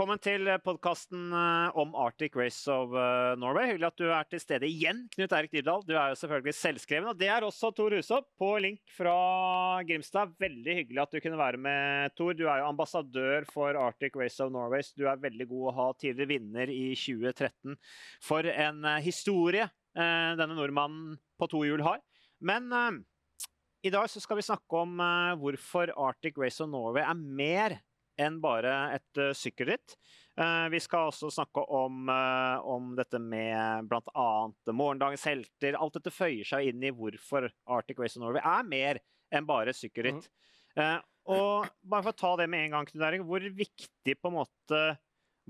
Velkommen til podkasten eh, om Arctic Race of eh, Norway. Hyggelig at du er til stede igjen, Knut Erik Dyrdal. Du er jo selvfølgelig selvskreven. Og det er også Tor Husopp på link fra Grimstad. Veldig hyggelig at du kunne være med, Tor. Du er jo ambassadør for Arctic Race of Norway. Du er veldig god å ha tidligere vinner i 2013. For en eh, historie denne nordmannen på to hjul har. Men i dag skal vi snakke om hvorfor Arctic Race of Norway er mer enn bare et uh, sykkelritt. Uh, vi skal også snakke om, uh, om dette med bl.a. morgendagens helter. Alt dette føyer seg inn i hvorfor Arctic Race of Norway er mer enn bare sykkelritt. Mm. og bare for å ta det med en gang, Knut Erik, hvor viktig på en måte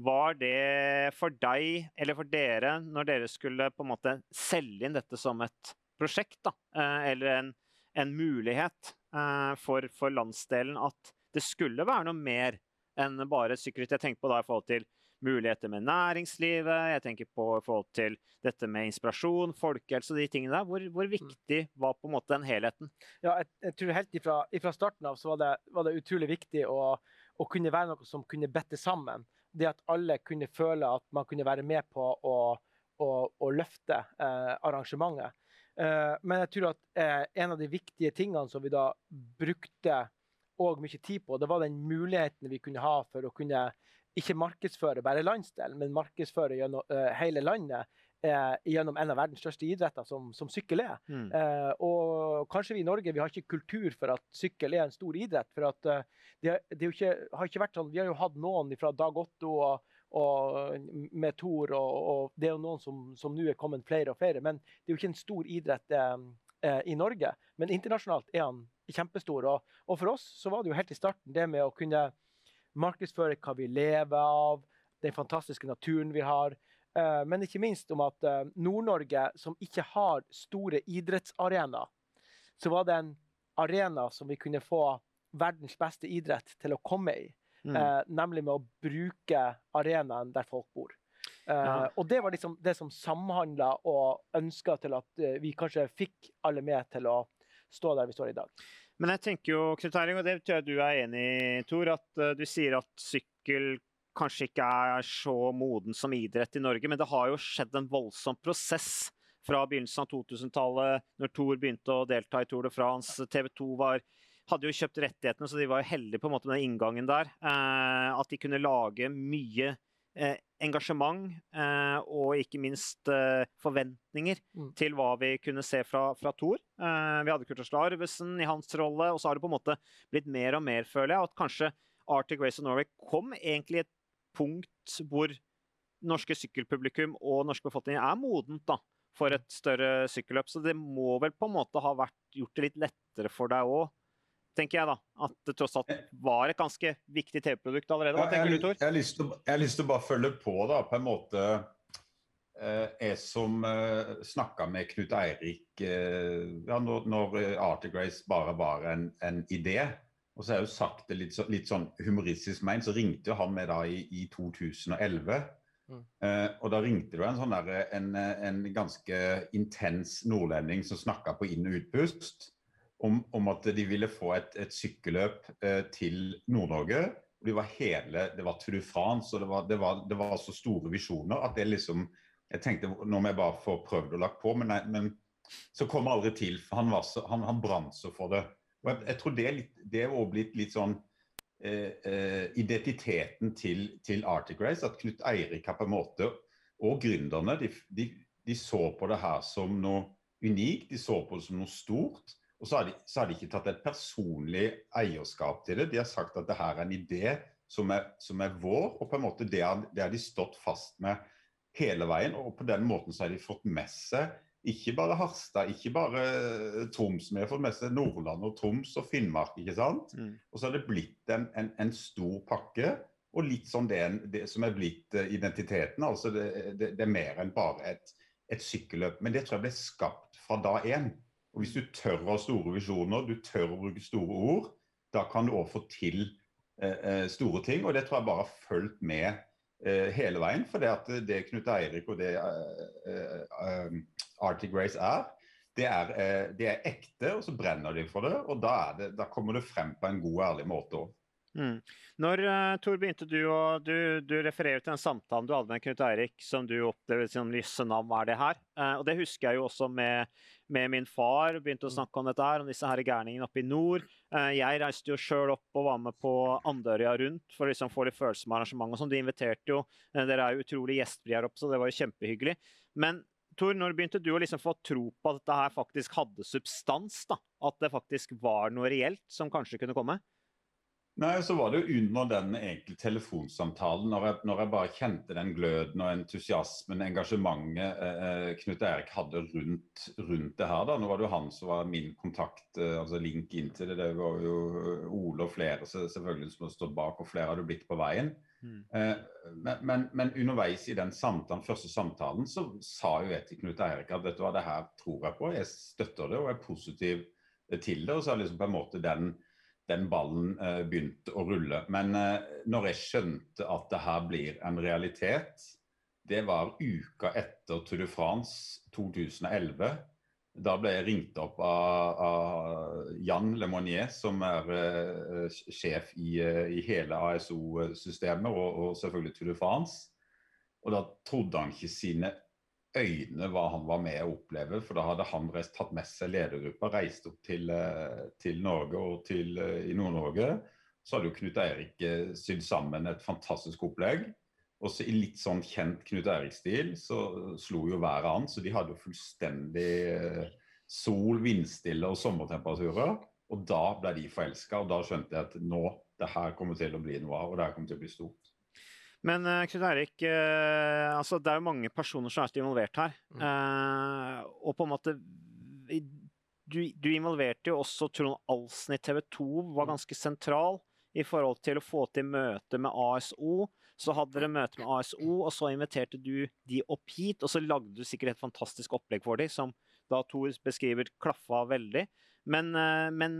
var det for deg eller for dere når dere skulle på en måte selge inn dette som et prosjekt, da, eller en, en mulighet for, for landsdelen at det skulle være noe mer enn bare sikkerhet. Jeg tenker på da i forhold til muligheter med næringslivet, jeg tenker på i forhold til dette med inspirasjon, folkehelse og de tingene der. Hvor, hvor, viktig var på en måte den helheten? Ja, jeg, jeg tror helt ifra, ifra, starten av så var det, var det utrolig viktig å, å, kunne være noe som kunne bette sammen. Det at alle kunne føle at man kunne være med på å, å, å løfte eh, arrangementet. Eh, men jeg tror at eh, en av de viktige tingene som vi da brukte og mye tid på. Det var den muligheten vi kunne ha for å kunne ikke markedsføre bare landsdelen, men markedsføre gjennom uh, hele landet uh, gjennom en av verdens største idretter, som, som sykkel er. Mm. Uh, og kanskje vi i Norge vi har ikke kultur for at sykkel er en stor idrett. for at det, det ikke, har ikke vært sånn, Vi har jo hatt noen fra Dag Otto og, og med Tor, og, og, det er jo noen som, som nå er kommet flere og flere. Men det er jo ikke en stor idrett i Norge. Men internasjonalt er han kjempestor. Og, og, for oss så var det jo helt i starten det med å kunne markedsføre hva vi lever av, den fantastiske naturen vi har. Eh, men ikke minst om at eh, Nord-Norge, som ikke har store idrettsarenaer, så var det en arena som vi kunne få verdens beste idrett til å komme i. Mm. Uh, nemlig med å bruke arenaen der folk bor. Ja. Og det var liksom det som samhandla og ønska til at vi kanskje fikk alle med til å stå der vi står i dag. Men jeg tenker jo, Knut Eiring, og det tror jeg du er enig i, Tor, at uh, du sier at sykkel kanskje ikke er så moden som idrett i Norge, men det har jo skjedd en voldsom prosess fra begynnelsen av 2000-tallet, når Tor begynte å delta i Tour de France. TV 2 var, hadde jo kjøpt rettighetene, så de var jo heldige på en måte med den inngangen der. Uh, at de kunne lage mye uh, engasjement eh, og ikke minst eh, forventninger mm. til hva vi kunne se fra, fra Thor. Eh, vi hadde Kurtas Larvesen i hans rolle, og så har det på en måte blitt mer og mer, føler jeg, at kanskje Arctic Race of Norway kom egentlig i et punkt hvor norske sykkelpublikum og norske befolkning er modent da, for et større sykkelløp. Så det må vel på en måte ha vært, gjort det litt lettere for deg òg tenker jeg da. At det tross alt var et ganske viktig TV-produkt allerede. Hva tenker du, Tor? Jeg har lyst til å bare følge på, da, på en måte. Eh, jeg som eh, snakka med Knut Eirik uh, ja, når, når Arctic Race bare var en, en idé. Og så har jeg jo sagt det litt, så, litt sånn humoristisk meint, så ringte han meg da i, i 2011. Mm. Uh, og da ringte det en sånn der, en, en ganske intens nordlending som snakka på inn- og utpust om, om, at de ville få et, et sykkelløp eh, til Nord-Norge. Det var hele, det var Tour de France og det var, det, var, det var, så store visjoner at det liksom Jeg tenkte nå må jeg bare få prøvd og lagt på, men, nei, men så kom det aldri til. for Han, så, han, han brant så for det. Og jeg, jeg tror det er blitt litt sånn eh, eh, identiteten til, til, Arctic Race. At Knut Eirik har på en måte, og gründerne, de, de, de så på det her som noe unikt. De så på det som noe stort. Og så har, de, så har, de, ikke tatt et personlig eierskap til det. De har sagt at det her er en idé som er, som er vår, og på en måte det har, det har, de stått fast med hele veien. Og på den måten så har de fått med seg ikke bare Harstad, ikke bare Troms, men fått med seg Nordland og Troms og Finnmark. ikke sant? Mm. Og så har det blitt en, en, en, stor pakke. Og litt sånn det, det som er blitt uh, identiteten. altså det, det, det, er mer enn bare et, et sykkelløp. Men det tror jeg ble skapt fra da én. Og Hvis du tør å ha store visjoner, du tør å bruke store ord, da kan du òg få til eh, eh, store ting. Og det tror jeg bare har fulgt med eh, hele veien. For det at det Knut Eirik og det eh, eh, Arctic Race er, det er, eh, det er, ekte, og så brenner de for det. Og da, det, da kommer det frem på en god og ærlig måte òg. Mm. Når, uh, Tor, begynte du å du, du, refererer til den samtalen du hadde med Knut Eirik, som du opplevde som lysse navn, er det her? Uh, og det husker jeg jo også med, med, min far. Begynte å mm. snakke om dette her, om disse her gærningene oppe i nord. Uh, jeg reiste jo sjøl opp og var med på Andørja rundt for å liksom få litt følelse med arrangementet. sånn. De inviterte jo. Dere er jo utrolig gjestfrie her oppe, så det var jo kjempehyggelig. Men Tor, når begynte du å liksom få tro på at dette her faktisk hadde substans? da? At det faktisk var noe reelt som kanskje kunne komme? Nei, så var det jo under den egentlig telefonsamtalen, når jeg, når jeg, bare kjente den gløden og entusiasmen, engasjementet eh, eh, Knut Erik hadde rundt, rundt, det her. da. Nå var det jo han som var min kontakt, eh, altså link inn til det. Det var jo Ole og flere selvfølgelig som stått bak, og flere hadde blitt på veien. Mm. Eh, men, men, men, underveis i den samtalen, første samtalen så sa jo jeg til Knut Eirik at vet du hva, det her tror jeg på, jeg støtter det og er positiv til det. Og så har liksom på en måte den den ballen eh, begynte å rulle. Men eh, når jeg skjønte at det her blir en realitet, det var uka etter Tour de France 2011. Da ble jeg ringt opp av, av Jan Lemonnier, som er uh, sjef i, uh, i hele ASO-systemet og, og, selvfølgelig Tour de France. Og da trodde han ikke sine øyne hva han var med å oppleve. For da hadde han reist, tatt med seg ledergruppa, reist opp til, eh, til Norge og til, eh, i Nord-Norge. Så hadde jo Knut Eirik eh, sydd sammen et fantastisk opplegg. Og så i litt sånn kjent Knut Eirik-stil så slo jo været an. Så de hadde jo fullstendig sol, vindstille og sommertemperaturer. Og da ble de forelska, og da skjønte jeg at nå, det her kommer til å bli noe av, og det her kommer til å bli stort. Men uh, Knut Eirik, uh, altså, det er jo mange personer som er involvert her. Mm. Uh, og på en måte du, du, involverte jo også Trond Alsen i TV 2, var mm. ganske sentral i forhold til å få til møte med ASO. Så hadde dere møte med ASO, og så inviterte du de opp hit. Og så lagde du sikkert et fantastisk opplegg for dem, som da Tor beskriver klaffa veldig. Men, eh, men,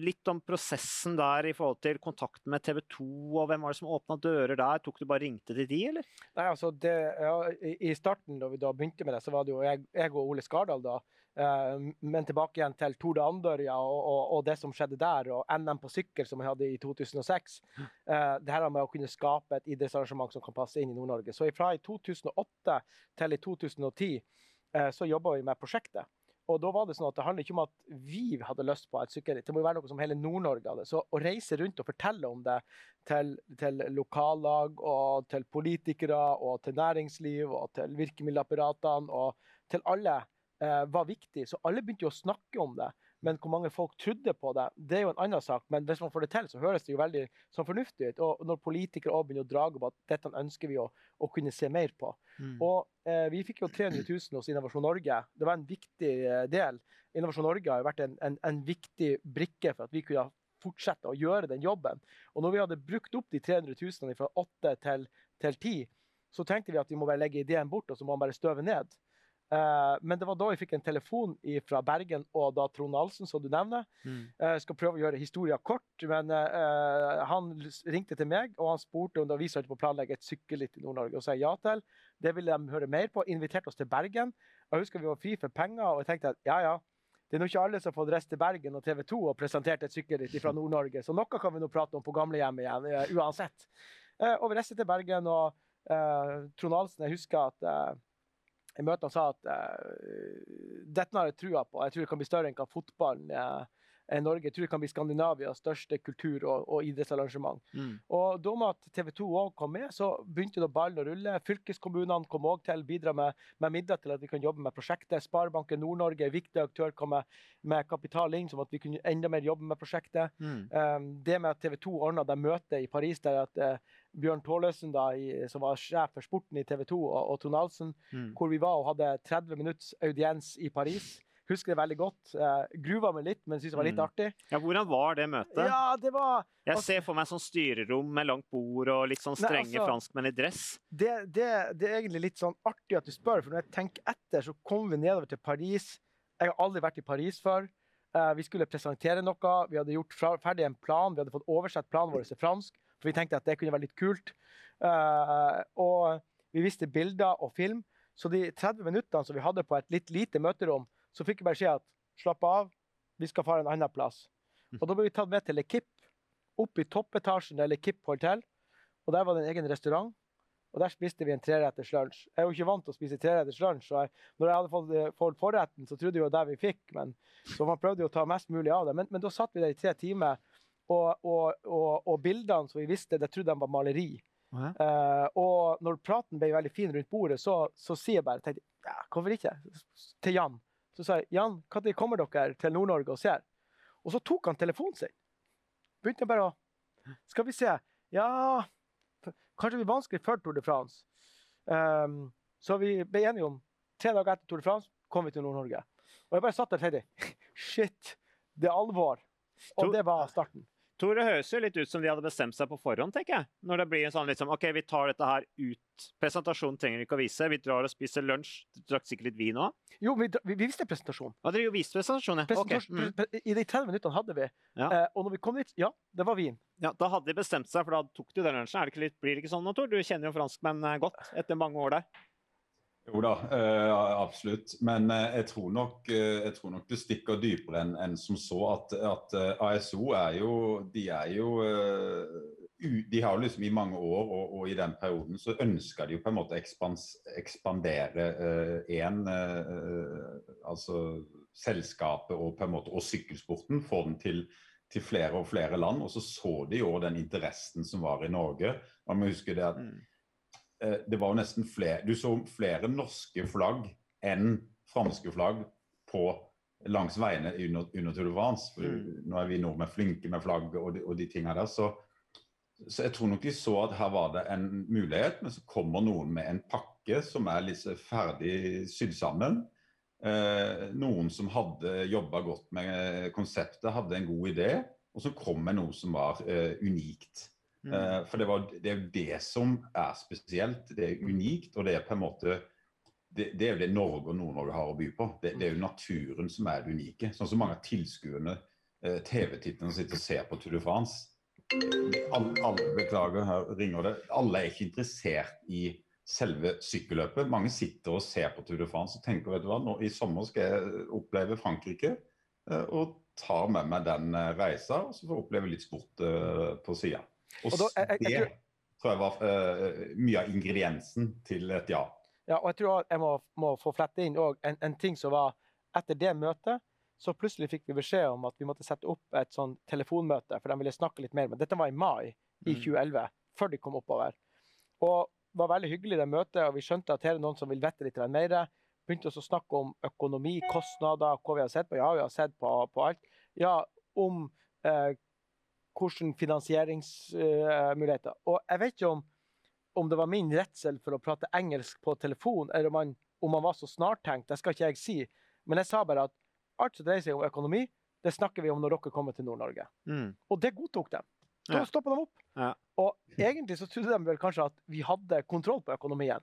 litt om prosessen der i forhold til kontakten med TV 2, og hvem var det som åpna dører der? Tok du bare ringte til de, eller? Nei, altså det, ja, I starten, da vi da begynte med det, så var det jo jeg, jeg og Ole Skardal da. Uh, men tilbake igjen til Tour de Andørja og, og, og, det som skjedde der, og NM på sykkel som vi hadde i 2006. Uh, eh, det her med å kunne skape et idrettsarrangement som kan passe inn i Nord-Norge. Så fra i 2008 til i 2010 uh, så jobba vi med prosjektet. Og da var Det sånn at det handler ikke om at vi hadde lyst på et sykkelritt, det må jo være noe som hele Nord-Norge hadde. Så å reise rundt og fortelle om det til, til, lokallag og til politikere og til næringsliv og til virkemiddelapparatene og til alle eh, var viktig. Så alle begynte jo å snakke om det. Men hvor mange folk trodde på det, det er jo en annen sak. Men hvis man får det til, så høres det jo veldig sånn fornuftig ut. Og når politikere også begynner å drage på at dette ønsker vi å, å kunne se mer på. Mm. Og eh, vi fikk jo 300 000 hos Innovasjon Norge. Det var en viktig eh, del. Innovasjon Norge har jo vært en, en, en viktig brikke for at vi kunne fortsette å gjøre den jobben. Og når vi hadde brukt opp de 300 000 fra 8 til, til 10, så tenkte vi at vi må bare legge ideen bort, og så må man bare støve ned. Uh, men det var da jeg fikk en telefon fra Bergen og da Trond Ahlsen, som du nevner. Mm. Uh, skal prøve å gjøre historien kort, men uh, han ringte til meg og han spurte om vi satt på å planlegge et sykkelritt i Nord-Norge. Og sa ja til. Det ville de høre mer på. Inviterte oss til Bergen. Jeg husker vi var fri for penger, og jeg tenkte at ja, ja. Det er nå ikke alle som har fått reist til Bergen og TV 2 og presentert et sykkelritt fra Nord-Norge, så noe kan vi nå prate om på gamlehjemmet igjen, uansett. og vi reiste til Bergen, og Trond Ahlsen, jeg husker at i møtet sa at uh, dette har jeg trua på. Jeg tror det kan bli større enn hva fotballen uh, Norge. Jeg tror det kan bli Skandinavias største kultur- og, og idrettsarrangement. Mm. Og Da med at TV 2 òg kom med, så begynte da ballen å rulle. Fylkeskommunene kom òg til å bidra med, med, midler til at vi kan jobbe med prosjektet. Sparebanken Nord-Norge, viktig aktør, kom med, med, kapital inn, som at vi kunne enda mer jobbe med prosjektet. Mm. Um, det med at TV 2 ordna det møtet i Paris der at uh, Bjørn Tåløsen, da, i, som var sjef for sporten i TV 2, og, og Trond Alsen, mm. hvor vi var og hadde 30 minutts audiens i Paris. Husker det veldig godt. Uh, gruva meg litt, men syntes det var litt mm. artig. Ja, Hvordan var det møtet? Ja, det var... Jeg altså, ser for meg sånn styrerom med langt bord og litt sånn strenge nei, altså, franskmenn i dress. Det, det, det, er egentlig litt sånn artig at du spør, for når jeg tenker etter, så kom vi nedover til Paris. Jeg har aldri vært i Paris før. Uh, vi skulle presentere noe. Vi hadde gjort ferdig en plan. Vi hadde fått oversett planen vår til fransk, for vi tenkte at det kunne være litt kult. Uh, og vi visste bilder og film. Så de 30 minuttene som vi hadde på et litt lite møterom, så fikk jeg beskjed at slapp av, vi skal fare en annen plass. Mm. Og da ble vi tatt med til Lekip. opp i toppetasjen der Lekip holdt til. Og der var det en egen restaurant. Og der spiste vi en treretters lunsj. Jeg er jo ikke vant til å spise treretters lunsj, Og jeg, når jeg hadde fått, eh, fått forretten, så trodde jeg jo det vi fikk. Men, så man prøvde jo å ta mest mulig av det. Men, men da satt vi der i tre timer, og, og, og, og bildene som vi visste, det trodde de var maleri. Uh, og når praten ble veldig fin rundt bordet, så, så sier jeg bare tenkte, ja, hvorfor ikke? Til Jan. Så sa jeg Jan, når kommer dere til Nord-Norge og ser? Og så tok han telefonen sin. Begynte bare å Skal vi se. Ja Kanskje det blir vanskelig før Tour de France. Um, så vi ble enige om tre dager etter Tour de France kom vi til Nord-Norge. Og jeg bare satt der og tenkte Shit, det er alvor. Og det var starten. Tor, det høres jo litt ut som de hadde bestemt seg på forhånd, tenker jeg. Når det blir en sånn liksom OK, vi tar dette her ut. Presentasjonen trenger vi ikke å vise. Vi drar og spiser lunsj. Du drakk sikkert litt vin òg? Jo, vi, vi, visste presentasjon. Ja, dere viste presentasjon, ja. Presentasjon, okay. mm. I de 30 minuttene hadde vi. Ja. Eh, og når vi kom dit, ja, det var vin. Ja, Da hadde de bestemt seg, for da tok de den lunsjen. Er det ikke litt, blir det ikke sånn Tor? Du kjenner jo franskmenn eh, godt etter mange år der. Jo da, uh, absolutt. Men uh, jeg, tror nok, uh, jeg, tror nok, det stikker dypere enn en som så. At, at ASO er jo De er jo De har liksom i mange år, og, og, i den perioden, så ønsker de jo på en måte ekspans, ekspandere én Altså selskapet og på en måte og sykkelsporten. Få den til, til flere og flere land. Og så så de jo den interessen som var i Norge. Man må huske det at mm Eh, det var jo nesten flere Du så flere norske flagg enn franske flagg på langs veiene under, under Tour de France. Mm. Nå er vi nordmenn flinke med flagg og de, og de tingene der. Så, så, jeg tror nok de så at her var det en mulighet, men så kommer noen med en pakke som er litt ferdig sydd sammen. Eh, noen som hadde jobba godt med konseptet, hadde en god idé, og som kom med noe som var eh, unikt. Mm. Uh, for det, var, det, er det som er spesielt. Det er unikt, og det er på en måte det, det er jo det Norge og Nord-Norge har å by på. Det, det, er jo naturen som er det unike. Sånn som mange av tilskuerne, uh, TV-titlene sitter og ser på Tour de France. Alle, alle, beklager, her ringer det. Alle er ikke interessert i selve sykkelløpet. Mange sitter og ser på Tour de France og tenker vet du hva, nå, i sommer skal jeg oppleve Frankrike. Uh, og tar med meg den reisa, og så får jeg oppleve litt sport på sida. Og, og da, jeg, jeg, jeg, det tror jeg var uh, mye av ingrediensen til et ja. Ja, og jeg tror jeg må, må få flette inn en, en, ting som var etter det møtet. Så plutselig fikk vi beskjed om at vi måtte sette opp et sånn telefonmøte, for de ville snakke litt mer. Men dette var i mai i 2011, mm. før de kom oppover. Og det var veldig hyggelig det møtet, og vi skjønte at her er noen som vil vite litt mer. Begynte også å snakke om økonomi, kostnader, hva vi har sett på. Ja, vi har sett på, på alt. Ja, om eh, hvilke finansieringsmuligheter. Og jeg vet ikke om, om, det var min redsel for å prate engelsk på telefon, eller om man, om man var så snartenkt. Det skal ikke jeg si. Men jeg sa bare at alt som dreier seg om økonomi, det snakker vi om når dere kommer til Nord-Norge. Mm. Og det godtok de. Da ja. stoppa de opp. Ja. Og egentlig så trodde de vel kanskje at vi hadde kontroll på økonomien,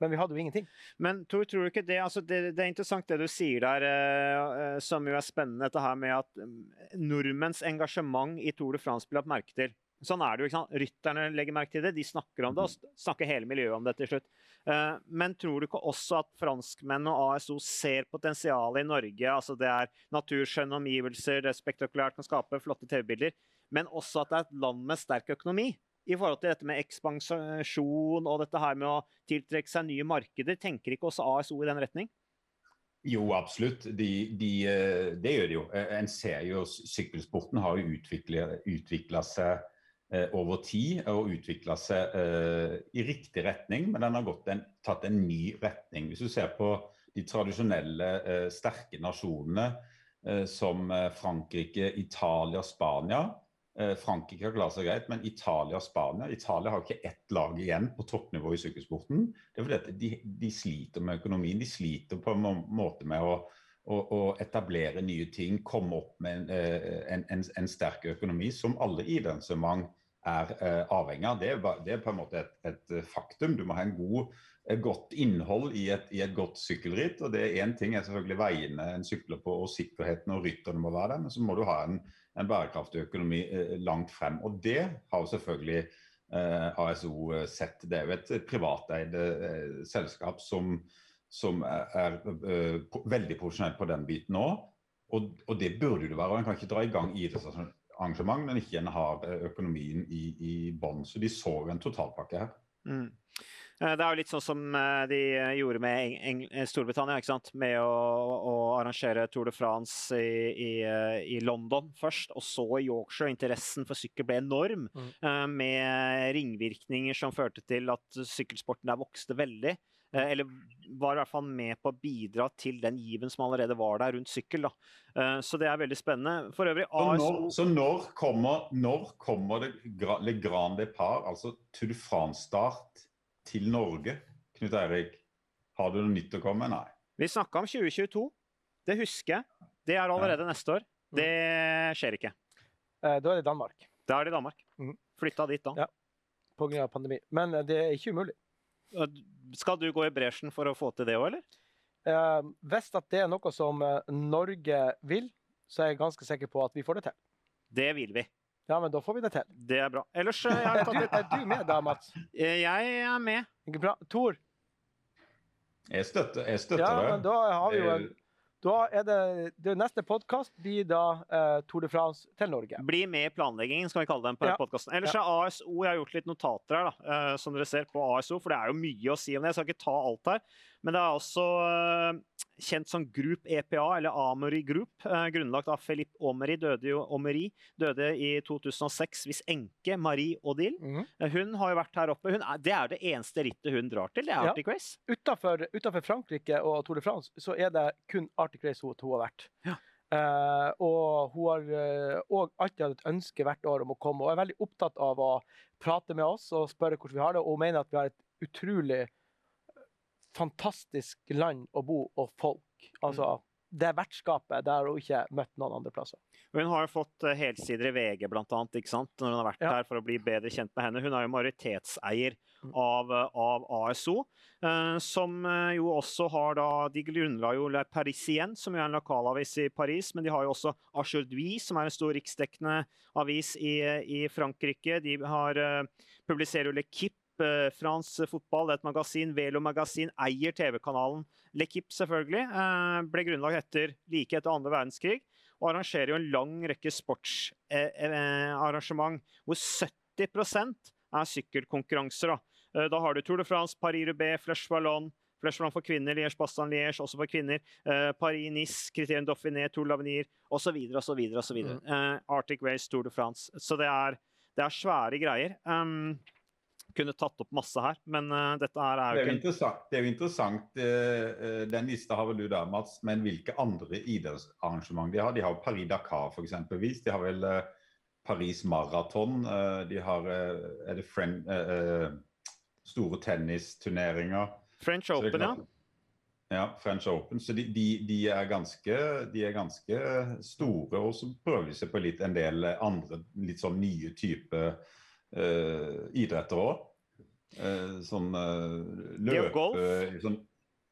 men vi hadde jo ingenting. Men Tor, tror du ikke det, altså det, det er interessant det du sier der, eh, som jo er spennende, dette her med at um, nordmenns engasjement i Tour de France blir lagt merke til. Sånn er det jo. ikke sant? Rytterne legger merke til det, de snakker om det, og snakker hele miljøet om det til slutt. Eh, men tror du ikke også at franskmenn og ASO ser potensialet i Norge? altså Det er naturskjønne omgivelser, det er spektakulært, kan skape flotte TV-bilder men også at det er et land med sterk økonomi. I forhold til dette med ekspansjon og dette her med å tiltrekke seg nye markeder. Tenker ikke også ASO i den retning? Jo, absolutt. De, de, eh, det gjør de jo. Eh, en ser jo Sykkelsporten har jo utvikla seg eh, over tid og utvikla seg i riktig retning, men den har en, tatt en ny retning. Hvis du ser på de tradisjonelle sterke nasjonene som Frankrike, Italia, Spania, Frankrike har klart seg greit, men Italia og Spania Italia har ikke ett lag igjen på toppnivå i sykkelsporten. Det er fordi de, de, sliter med økonomien. De sliter på en måte med å, å, å etablere nye ting, komme opp med eh, en, en, en sterk økonomi, som alle idrettsarrangement er eh, avhengig av. Det det er, på en måte et, et, faktum. Du må ha en god, godt innhold i et, i et godt sykkelritt. og det Én ting er selvfølgelig veiene en sykler på og sikkerheten og rytterne må være der, men så må du ha en en bærekraftig økonomi eh, langt frem. Og det har selvfølgelig eh, ASO eh, sett. Det er jo et privateid selskap som, som er, er veldig profesjonelt på den biten òg. Og, og, det burde det være. og En kan ikke dra i gang idrettsarrangement arrangement, men ikke en har økonomien i, i bånn. Så de så en totalpakke her. Mm. Det er jo litt sånn som de gjorde med Eng Storbritannia, ikke sant? med å, å, arrangere Tour de France i, i, i, London først, og så i Yorkshire. Interessen for sykkel ble enorm, mm. med ringvirkninger som førte til at sykkelsporten der vokste veldig. Eller var i hvert fall med på å bidra til den given som allerede var der rundt sykkel. Da. Så det er veldig spennende. For øvrig ASO... Når, så når kommer, når kommer det Le Grand Depart, altså Tour de France-start, til Norge? Knut Eirik, har du noe nytt å komme med? Nei. Vi snakka om 2022. Det husker jeg. Det er allerede ja. neste år. Det skjer ikke. Da er det Danmark. Da er det Danmark. Mm. Flytta dit da. Ja. Pga. pandemi. Men det er ikke umulig. Skal du gå i bresjen for å få til det òg, eller? Eh, hvis at det er noe som Norge vil, så er jeg ganske sikker på at vi får det til. Det vil vi. Ja, men da får vi det til. Det er bra. Ellers er, du, er du med da, Mats? Jeg er med. Ikke bra. Tor? Jeg støtter, jeg støtter ja, det. Men da har vi jo en da er det, det neste podkast blir da eh, Tour de France til Norge. Bli med i planleggingen, skal vi kalle den på ja. podkasten. Ellers ja. er ASO Jeg har gjort litt notater her, da, eh, som dere ser på ASO, for det er jo mye å si om det. Jeg skal ikke ta alt her. Men det er også eh, kjent som Group EPA, eller Amory Group. Eh, grunnlagt av Philippe Omeri, døde jo Omery, døde i 2006 hvis enke Marie Odile. Mm -hmm. Hun har jo vært her oppe. Er, det er det eneste rittet hun drar til, det er Arctic ja. Race. Utenfor Frankrike og Tour de France så er det kun Arctic Race hun, hun har vært. Ja. Uh, og hun har uh, alltid hatt et ønske hvert år om å komme, og er veldig opptatt av å prate med oss og spørre hvordan vi har det, og hun mener at vi har et utrolig fantastisk land å bo og folk. Altså, mm. Det vertskapet der hun ikke møtt noen andre plasser. Hun har jo fått eh, helsider i VG blant annet, ikke sant? når hun har vært ja. her for å bli bedre kjent med henne. Hun er jo majoritetseier mm. av, eh, av ASO, eh, som eh, jo også har da De grunnla jo Le Parisien, som jo er en lokalavis i Paris, men de har jo også Aujourd'hui, som er en stor riksdekkende avis i, i Frankrike. De har, eh, publiserer jo Le Kip Eh, fransk fotball, det er et magasin. Velo Magasin eier TV-kanalen L'Equipe, selvfølgelig. Eh, ble grunnlagt etter like etter andre verdenskrig. Og arrangerer jo en lang rekke sportsarrangement hvor 70 er sykkelkonkurranser. Da. Eh, da har du Tour de France, Paris-Roubais, Flesh Ballon, Flashland for kvinner, Liège, Bastan Liège også for kvinner. Paris-Nice, Criterion Dauphiné, Tour de l'Avenir osv. osv. osv. Arctic Race, Tour de France. Så det er, det er svære greier. Um, kunne tatt opp masse her, men uh, dette her er jo ikke interessant, Det er jo interessant, uh, den lista har vel du der, Mats, men hvilke andre idrettsarrangement de har? De har Paris-Dakar f.eks. De har vel uh, Paris Marathon. de har er det friend, store tennisturneringer. French Open, ja. Ja, French Open. Så de, de, de, er ganske, de, er ganske, store. Og så prøver de seg på litt, en del andre litt sånn nye typer idretter òg. Uh, sånn uh, løp sånn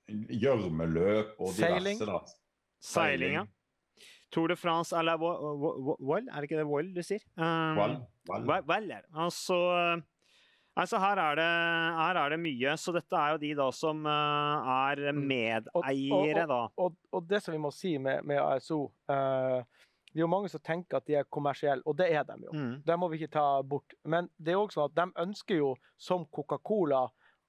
Gjørmeløp og diverse. Da. Seiling. ja. Tour de France eller Wall, er det ikke det Wall du sier? Um, det. Altså, altså her, er det, her er det mye. Så dette er jo de da som uh, er mm. medeiere, da. Og, og, og, det som vi må si med, med ASO uh, det er jo mange som tenker at de er kommersielle, og det er de jo. Mm. Det må vi ikke ta bort. Men det er også sånn at de ønsker jo, som Coca-Cola,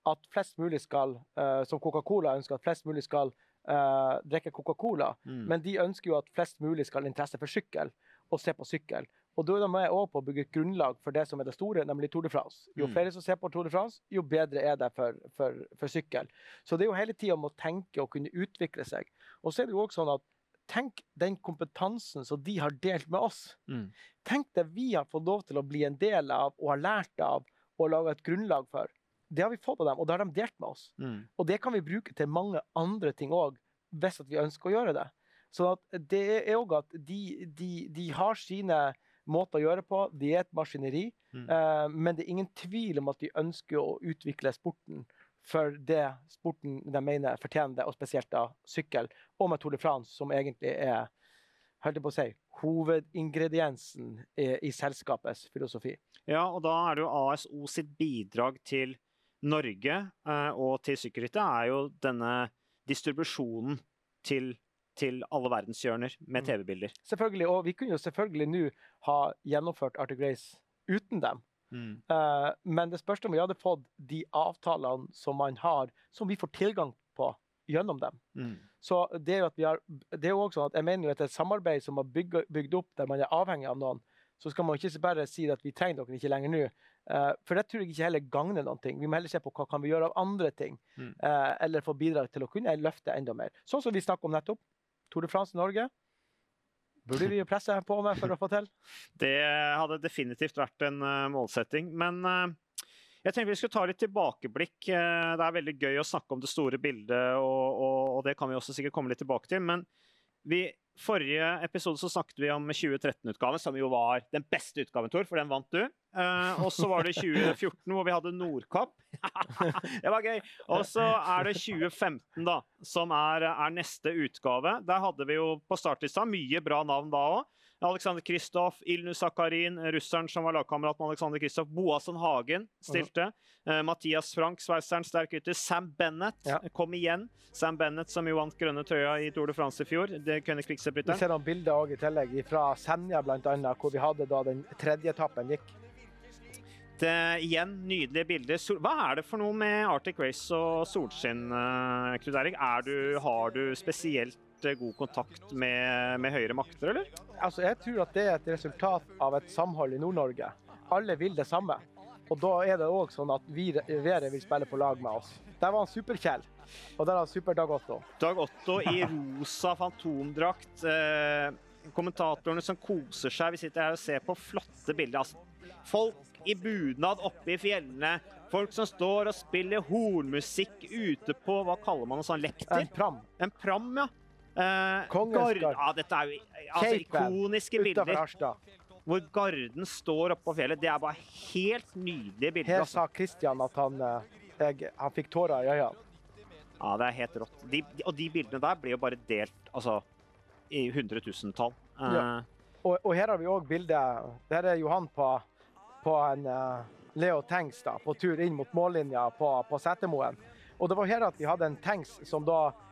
at flest mulig skal uh, Som Coca-Cola ønsker at flest mulig skal uh, drikke Coca-Cola, mm. men de ønsker jo at flest mulig skal ha interesse for sykkel og se på sykkel. Og da er de med på å bygge et grunnlag for det som er det store, nemlig Tour de France. Jo mm. flere som ser på Tour de France, jo bedre er det for, for, for sykkel. Så det er jo hele tida om å tenke og kunne utvikle seg. Og så er det jo også sånn at Tenk den kompetansen som de har delt med oss. Mm. Tenk det vi har fått lov til å bli en del av og har lært av og laga et grunnlag for. Det har vi fått av dem, og det har de delt med oss. Mm. Og det kan vi bruke til mange andre ting òg, hvis vi ønsker å gjøre det. Så det er òg at de, de, de, har sine måter å gjøre på. De er et maskineri. Mm. Eh, men det er ingen tvil om at de ønsker å utvikle sporten for det sporten de mener fortjener det, og spesielt da sykkel, og med Tour de France, som egentlig er holdt på å si, hovedingrediensen i, i, selskapets filosofi. Ja, og da er det jo ASO sitt bidrag til Norge eh, og til sykkelrittet er jo denne distribusjonen til, til alle verdenshjørner med Mm. TV-bilder. Selvfølgelig, og vi kunne jo selvfølgelig nå ha gjennomført Arctic Race uten dem. Eh, men det spørs om vi hadde fått de avtalene som man har, som vi får tilgang på gjennom dem. Mm. Så det er jo at vi har, det er jo også sånn at jeg mener jo at et samarbeid som er bygd, bygd opp der man er avhengig av noen, så skal man ikke bare si at vi trenger dere ikke lenger nå. Uh, for det tror jeg ikke heller gagner noen ting. Vi må heller se på hva kan vi gjøre av andre ting. Mm. Uh, eller få bidrag til å kunne løfte enda mer. Sånn som vi snakket om nettopp. Tour de France Norge. Burde vi presse på med for å få til? Det hadde definitivt vært en eh, målsetting. Men eh, jeg tenkte vi skulle ta litt tilbakeblikk. Eh, det er veldig gøy å snakke om det store bildet, og, og, og det kan vi også sikkert komme litt tilbake til. Men vi, forrige episode så snakket vi om 2013-utgaven, som jo var den beste utgaven, Tor, for den vant du. Uh, og så var det 2014, hvor vi hadde Nordkapp. det var gøy. Og så er det 2015, da, som er, er neste utgave. Der hadde vi jo på startlista mye bra navn da òg. Alexander Kristoff, Ilnu Sakarin, russeren som var lagkamerat med Alexander Kristoff, Boasen Hagen stilte. Uh, Mathias Frank, sveiseren, sterk ytter. Sam Bennett Ja. kom igjen. Sam Bennett som jo vant grønne trøya i Tour de France i fjor. Det kunne Vi ser noen bilder også i tillegg fra Senja, annet, hvor vi hadde da den tredje etappen gikk. Det, igjen, nydelige bilder. Hva er det for noe med Arctic Race og solskinn, eh, Knut Erik? Er du, har du spesielt eh, god kontakt med, med høyere makter, eller? Altså, jeg tror at det er et resultat av et samhold i Nord-Norge. Alle vil det samme. Og da er det òg sånn at vi Vere vil spille på lag med oss. Der var han Super-Kjell, og der er han Super-Dag Otto. Dag Otto i rosa fantomdrakt. Eh, kommentatorene som koser seg. Vi sitter her og ser på flotte bilder. Altså, folk i bunad oppe i fjellene. Folk som står og spiller hornmusikk ute på Hva kaller man en sånn? Lekter? En pram. En pram, ja. Eh, Kongens Gard-. Ja, dette er jo altså, ikoniske bilder. Hvor Garden står oppe på fjellet. Det er bare helt nydelige bilder. Her Altså. sa Kristian at han, eh, jeg, han fikk tårer i øynene. Ja, det er helt rått. De, de, og de bildene der blir jo bare delt altså, i hundretusentall. Uh, Ja. Og, og her har vi òg bildet Der er Johan på, på en uh, Leo Tanks da, på tur inn mot mållinja på, på Setermoen. Og det var her at vi hadde en tanks som da eh,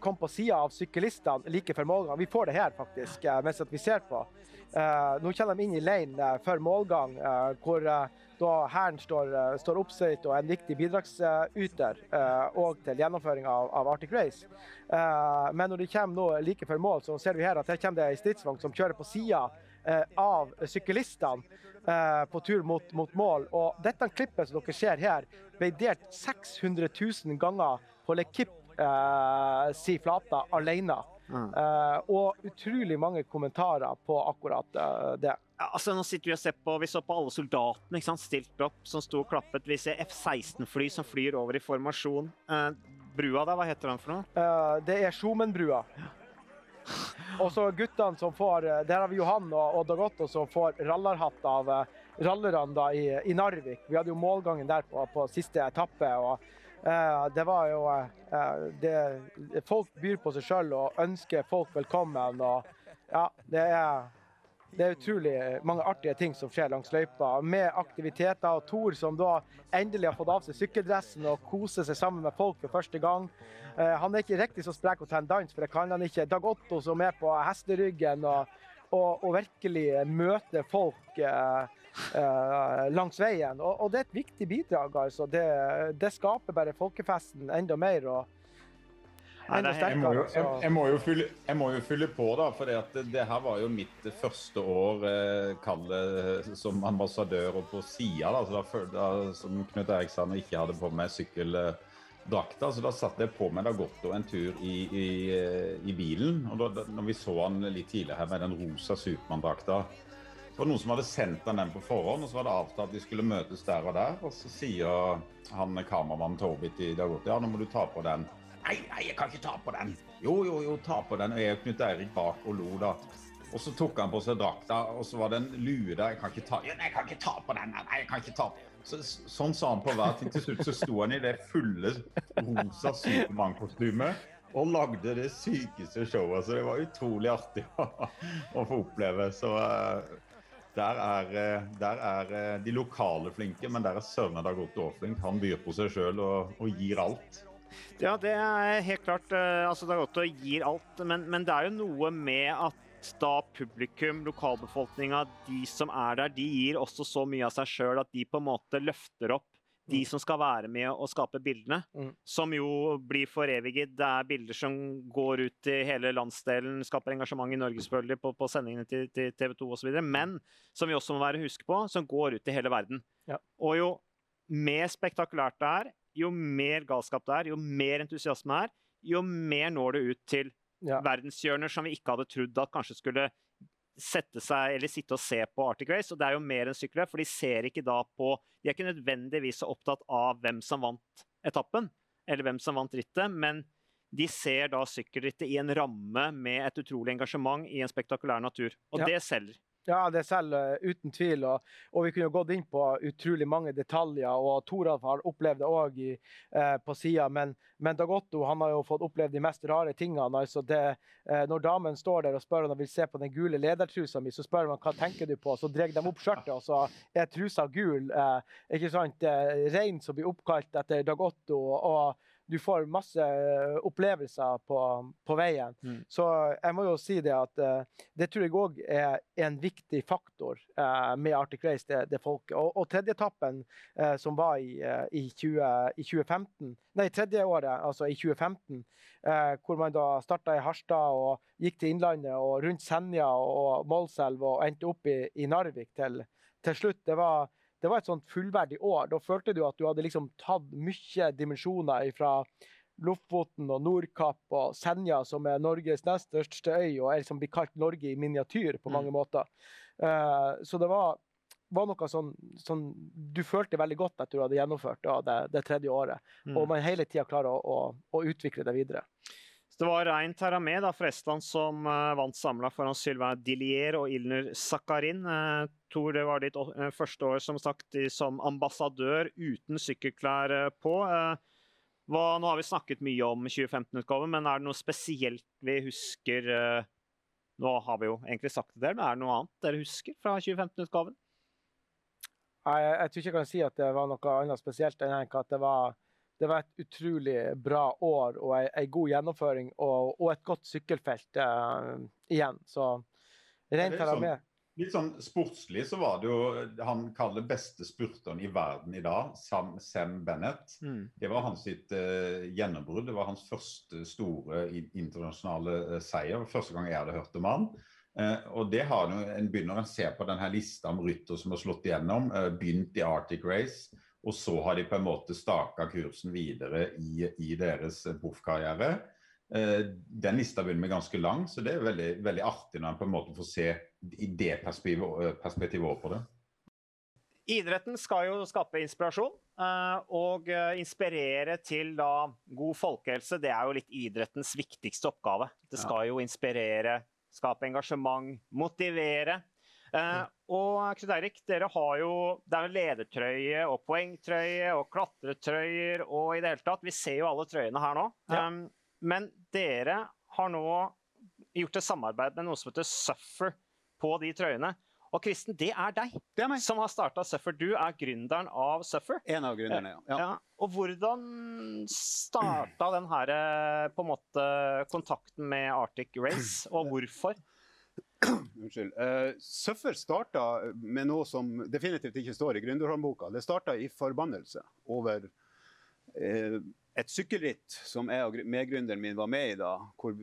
kom på sida av syklistene like før målgang. Vi får det her, faktisk, eh, mens vi ser på. Eh, nå kommer de inn i lane eh, før målgang, eh, hvor eh, da Hæren står, står oppsøkt og er en viktig bidragsyter og til gjennomføring av, av Arctic Race. Eh, men når de kommer nå like før mål, så ser vi her at her kommer det ei stridsvogn som kjører på sida av syklistene eh, på tur mot, mot mål. Og dette klippet som dere ser her, ble delt 600 000 ganger på Lekip si Flata alene. Mm. Eh, og utrolig mange kommentarer på akkurat eh, det. Ja, altså nå sitter Vi og ser på, vi så på alle soldatene ikke sant, stilt opp, som sto og klappet. Vi ser F-16-fly som flyr over i formasjon. Eh, brua der, hva heter den for noe? Eh, det er Sjomenbrua. Og så guttene som får eh, Der har vi Johan og, Odd Agotto som får rallarhatt av eh, rallerne i, i Narvik. Vi hadde jo målgangen der på, på siste etappe. og eh, det var jo eh, det, Folk byr på seg sjøl og ønsker folk velkommen. og ja, det er det er utrolig mange artige ting som skjer langs løypa, med aktiviteter. Og Tor som da endelig har fått av seg sykkeldressen og koser seg sammen med folk for første gang. Eh, han er ikke riktig så sprek å ta en dans, for det kan han ikke. Dag Otto som er på hesteryggen og, og, og virkelig møter folk eh, eh, langs veien. Og, og, det er et viktig bidrag. altså. Det, det skaper bare folkefesten enda mer. og Nei, det er Jeg må, jo, jeg, jeg, må jo fylle, jeg må jo fylle på, da. For det, det her var jo mitt første år eh, som ambassadør og på sida. Da, da, da, som Knut Erik sa, når jeg ikke hadde på meg sykkeldrakta, så da satte jeg på meg Dagotto en tur i, i, eh, i bilen. Og da, da, når vi så han litt tidligere her med den rosa Supermann-drakta så var noen som hadde sendt han den på forhånd, og så var det avtalt at de skulle møtes der og der. Og så sier han kameramannen Torbit i Dagotto ja, nå må du ta på den. Nei, nei, jeg kan ikke ta på den. Jo, jo, jo, ta på den. Og jeg og Knut Eirik bak og lo, da. Og så tok han på seg drakta, og så var det en lue der. Jeg kan ikke ta, ja, nei, jeg kan ikke ta på den. Nei, jeg kan ikke ta på så, Sånn sa han på hver ting. Til slutt så sto han i det fulle rosa Supermann-kostymet og lagde det sykeste showet. Så det var utrolig artig å, å få oppleve. Så eh, der er, eh, der er eh, de lokale flinke, men der er søren Dag Otto overflink. flink. Han byr på seg sjøl og, og gir alt. Ja, det er helt klart. eh, altså Dagotto gir alt, men, men det er jo noe med at da publikum, lokalbefolkninga, de som er der, de gir også så mye av seg sjøl at de på en måte løfter opp de Mm. som skal være med og skape bildene, Mm. som jo blir foreviget. Det er bilder som går ut i hele landsdelen, skaper engasjement i Norge selvfølgelig på, på sendingene til, til TV 2 osv., men som vi også må være huske på, som går ut i hele verden. Ja. Og jo mer spektakulært det er, jo mer galskap det er, jo mer entusiasme det er, jo mer når det ut til Ja. verdenshjørner som vi ikke hadde trodd at kanskje skulle sette seg eller sitte og se på Arctic Race. Og det er jo mer enn sykkelløp, for de ser ikke da på De er ikke nødvendigvis så opptatt av hvem som vant etappen, eller hvem som vant rittet, men de ser da sykkelrittet i en ramme med et utrolig engasjement i en spektakulær natur. Og Ja. det selger. Ja, det selv eh, uten tvil. Og, og vi kunne gått inn på utrolig mange detaljer. Og Toralf har opplevd det òg eh, på sida. Men, men Dagotto han har jo fått opplevd de mest rare tingene. altså det, eh, Når damen står der og spør om de vil se på den gule ledertrusa mi, så spør man hva tenker du på, så drar de opp skjørtet, og så er trusa gul. Eh, ikke sant? Rein som blir oppkalt etter Dagotto. og du får masse eh, opplevelser på, på veien. Mm. Så jeg må jo si det at eh, det tror jeg òg er en viktig faktor eh, med Arctic Race, det, det folket. Og, og tredjeetappen som var i, i, 20, i 2015, nei, tredje året, altså i 2015, eh, hvor man da starta i Harstad og gikk til Innlandet og rundt Senja og Målselv og endte opp i, i Narvik til, til slutt. Det var, det var et sånt fullverdig år. Da følte du at du hadde liksom tatt mye dimensjoner fra Lofoten og Nordkapp og Senja, som er Norges nest største øy, og er liksom blir kalt Norge i miniatyr på mange måter. Uh, så det var, var noe sånn, sånn Du følte veldig godt at du hadde gjennomført da, det, det tredje året, Mm. og man hele tida klarer å, å, å utvikle det videre. Så det var Rein Taramé da, fra Estland som uh, vant samla foran Sylvain Dillier og Ilner Sakarin. Uh, Tor, det var ditt eh, første år som sagt som ambassadør uten sykkelklær eh, på. Eh, hva, nå har vi snakket mye om 2015-utgaven, men er det noe spesielt vi husker Nå har vi jo egentlig sagt det, men er det noe annet dere husker fra 2015-utgaven? Jeg, jeg tror ikke jeg kan si at det var noe annet spesielt enn at det var, det var et utrolig bra år og ei, god gjennomføring og, og et godt sykkelfelt uh, igjen. Så det rent er her og med. Litt sånn sportslig så var det jo han kaller beste spurteren i verden i dag, Sam, Sam Bennett. Det var hans sitt uh, gjennombrudd. Det var hans første store internasjonale uh, seier. Første gang jeg hadde hørt om han. Uh, og det har jo, En begynner å se på denne lista om rytter som har slått igjennom. Uh, begynt i Arctic Race. Og så har de på en måte staka kursen videre i, i deres proffkarriere. Den lista begynner med ganske lang, så det er veldig, veldig artig når en på en måte får se i det perspektivet, eh, perspektivet over på det. Idretten skal jo skape inspirasjon, eh, og eh, inspirere til da god folkehelse. Det er jo litt idrettens viktigste oppgave. Det skal jo inspirere, skape engasjement, motivere. Eh, og Knut Eirik, dere har jo det er jo ledertrøye og poengtrøye og klatretrøyer og i det hele tatt. Vi ser jo alle trøyene her nå. Ja. Men dere har nå gjort et samarbeid med noe som heter Suffer på de trøyene. Og Kristen, det er deg Det er som har starta Suffer. Du er gründeren av Suffer. En av gründerne, ja. ja. Ja. Og hvordan starta den her, eh, på en måte, kontakten med Arctic Race, og hvorfor? Unnskyld. Uh, Suffer starta med noe som definitivt ikke står i gründerhåndboka. Det starta i forbannelse over uh, et sykkelritt som jeg og gr- medgründeren min var med i da, hvor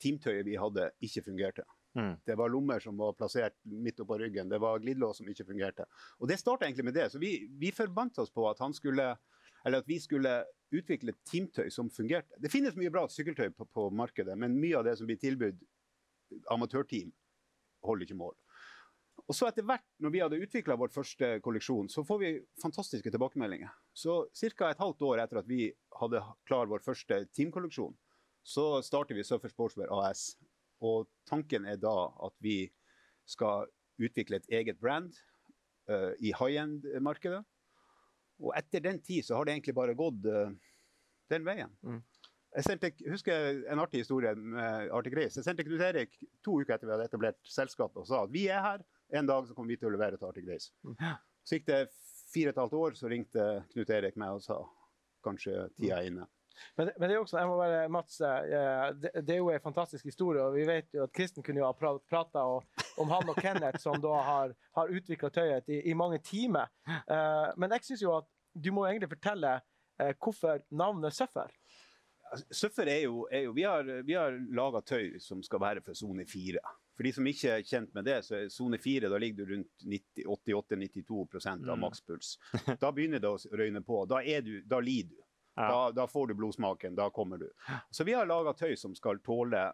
teamtøyet vi hadde, ikke fungerte. Mm. Det var lommer som var plassert midt oppå ryggen. Det var glidelås som ikke fungerte. Og det starta egentlig med det. Så vi, vi forbandt oss på at skulle at vi skulle utvikle teamtøy som fungerte. Det finnes mye bra sykkeltøy på, på markedet, men mye av det som blir tilbudt amatørteam, holder ikke mål. Og så etter hvert, når vi hadde utvikla vår første kolleksjon, så får vi fantastiske tilbakemeldinger. Så ca. et halvt år etter at vi hadde klar vår første teamkolleksjon, så starter vi Surfer Sportswear AS. Og tanken er da at vi skal utvikle et eget brand uh, i high end-markedet. Og etter den tid så har det egentlig bare gått uh, den veien. Mm. Jeg sendte, husker en artig historie med Arctic Race. Jeg sendte Knut Erik to uker etter vi hadde etablert selskapet og sa at vi er her. En dag så kommer vi til å levere til Arctic Race. Mm. Så gikk det fire og et halvt år, så ringte Knut Erik meg og sa kanskje tida er inne. Men, men, det er også, jeg må bare, Mats, eh, det, det, er jo en fantastisk historie. og Vi vet jo at Kristen kunne jo ha prata om han og Kenneth, som da har, har utvikla tøyet i, i, mange timer. Uh, men jeg syns jo at du må egentlig fortelle uh, hvorfor navnet Suffer. Suffer er jo, er jo Vi har, vi har laga tøy som skal være for sone fire. For de som ikke er kjent med det, så er sone fire da ligger du rundt 88-92% av mm. makspuls. Da begynner det å røyne på. Da, du, da lider du. Ja. Da, da, får du blodsmaken. Da kommer du. Så vi har laga tøy som skal tåle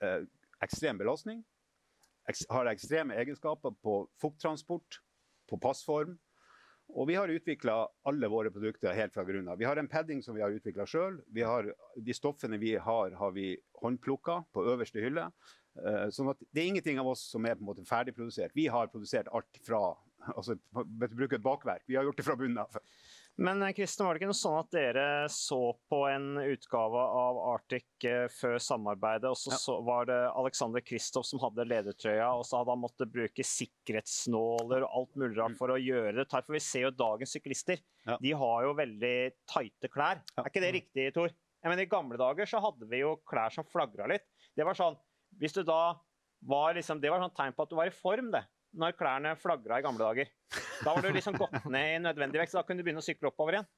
eh, ekstrem belastning. Ek, har ekstreme egenskaper på fukttransport, på passform. Og vi har utvikla alle våre produkter helt fra grunnen av. Vi har en padding som vi har utvikla sjøl. De stoffene vi har, har vi håndplukka på øverste hylle. Uh, sånn at det er ingenting av oss som er på en måte ferdigprodusert. Vi har produsert alt fra altså, bruke et bakverk. Vi har gjort det fra bunnen av. Men Kristen, var det ikke noe sånn at dere så på en utgave av Arctic eh, før samarbeidet, og så, ja. så var det Alexander Kristoff som hadde ledertrøya, og så hadde han måttet bruke sikkerhetsnåler og alt mulig rart mm. for å gjøre det. For vi ser jo dagens syklister. Ja. De har jo veldig tighte klær. Ja. Er ikke det mm. riktig, Tor? Jeg mener, I gamle dager så hadde vi jo klær som flagra litt. Det var sånn, hvis du da var liksom, Det var sånn tegn på at du var i form, det når klærne flagra i gamle dager. Da var du liksom gått ned i nødvendig vekt, så da kunne du begynne å sykle oppover igjen.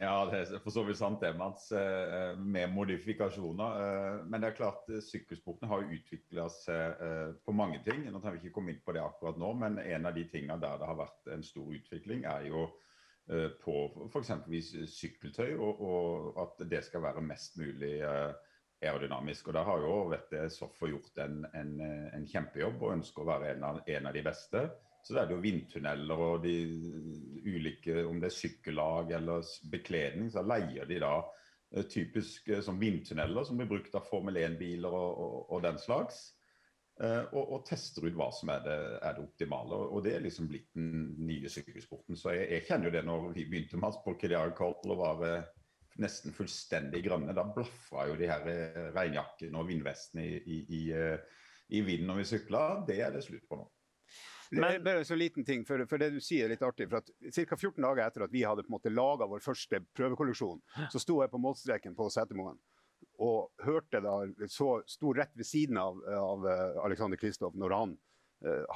Ja, det er for så vidt sant det, Mats, eh, med modifikasjoner. Eh, men det er klart, eh, sykkelsporten har utvikla seg på mange ting. Nå tar vi ikke komme inn på det akkurat nå, men en av de tingene der det har vært en stor utvikling, er jo på f.eks. sykkeltøy, og, og, at det skal være mest mulig aerodynamisk. Og Der har jo vet Soffer gjort en, en, en, kjempejobb og ønsker å være en av, en av de beste. Så det er det jo vindtunneler og de ulike, om det er sykkellag eller bekledning, så leier de da eh, typisk eh, som vindtunneler som blir brukt av Formel 1-biler og, og, og, den slags. Eh, og, og, tester ut hva som er det, er det optimale. Og, det er liksom blitt den nye sykkelsporten. Så jeg, jeg kjenner jo det når vi begynte med på Kiliar Cole og var nesten fullstendig grønne. Da blaffa jo de her eh, regnjakkene og vindvestene i, i, i, eh, i vinden når vi sykla. Det er det slutt på nå. Men, bare en så liten ting, for, for, det du sier er litt artig. for at Ca. 14 dager etter at vi hadde på en måte laga vår første prøvekolleksjon, så sto jeg på målstreken på Setermoen og hørte da, så sto rett ved siden av, av eh, Alexander Kristoff når han uh,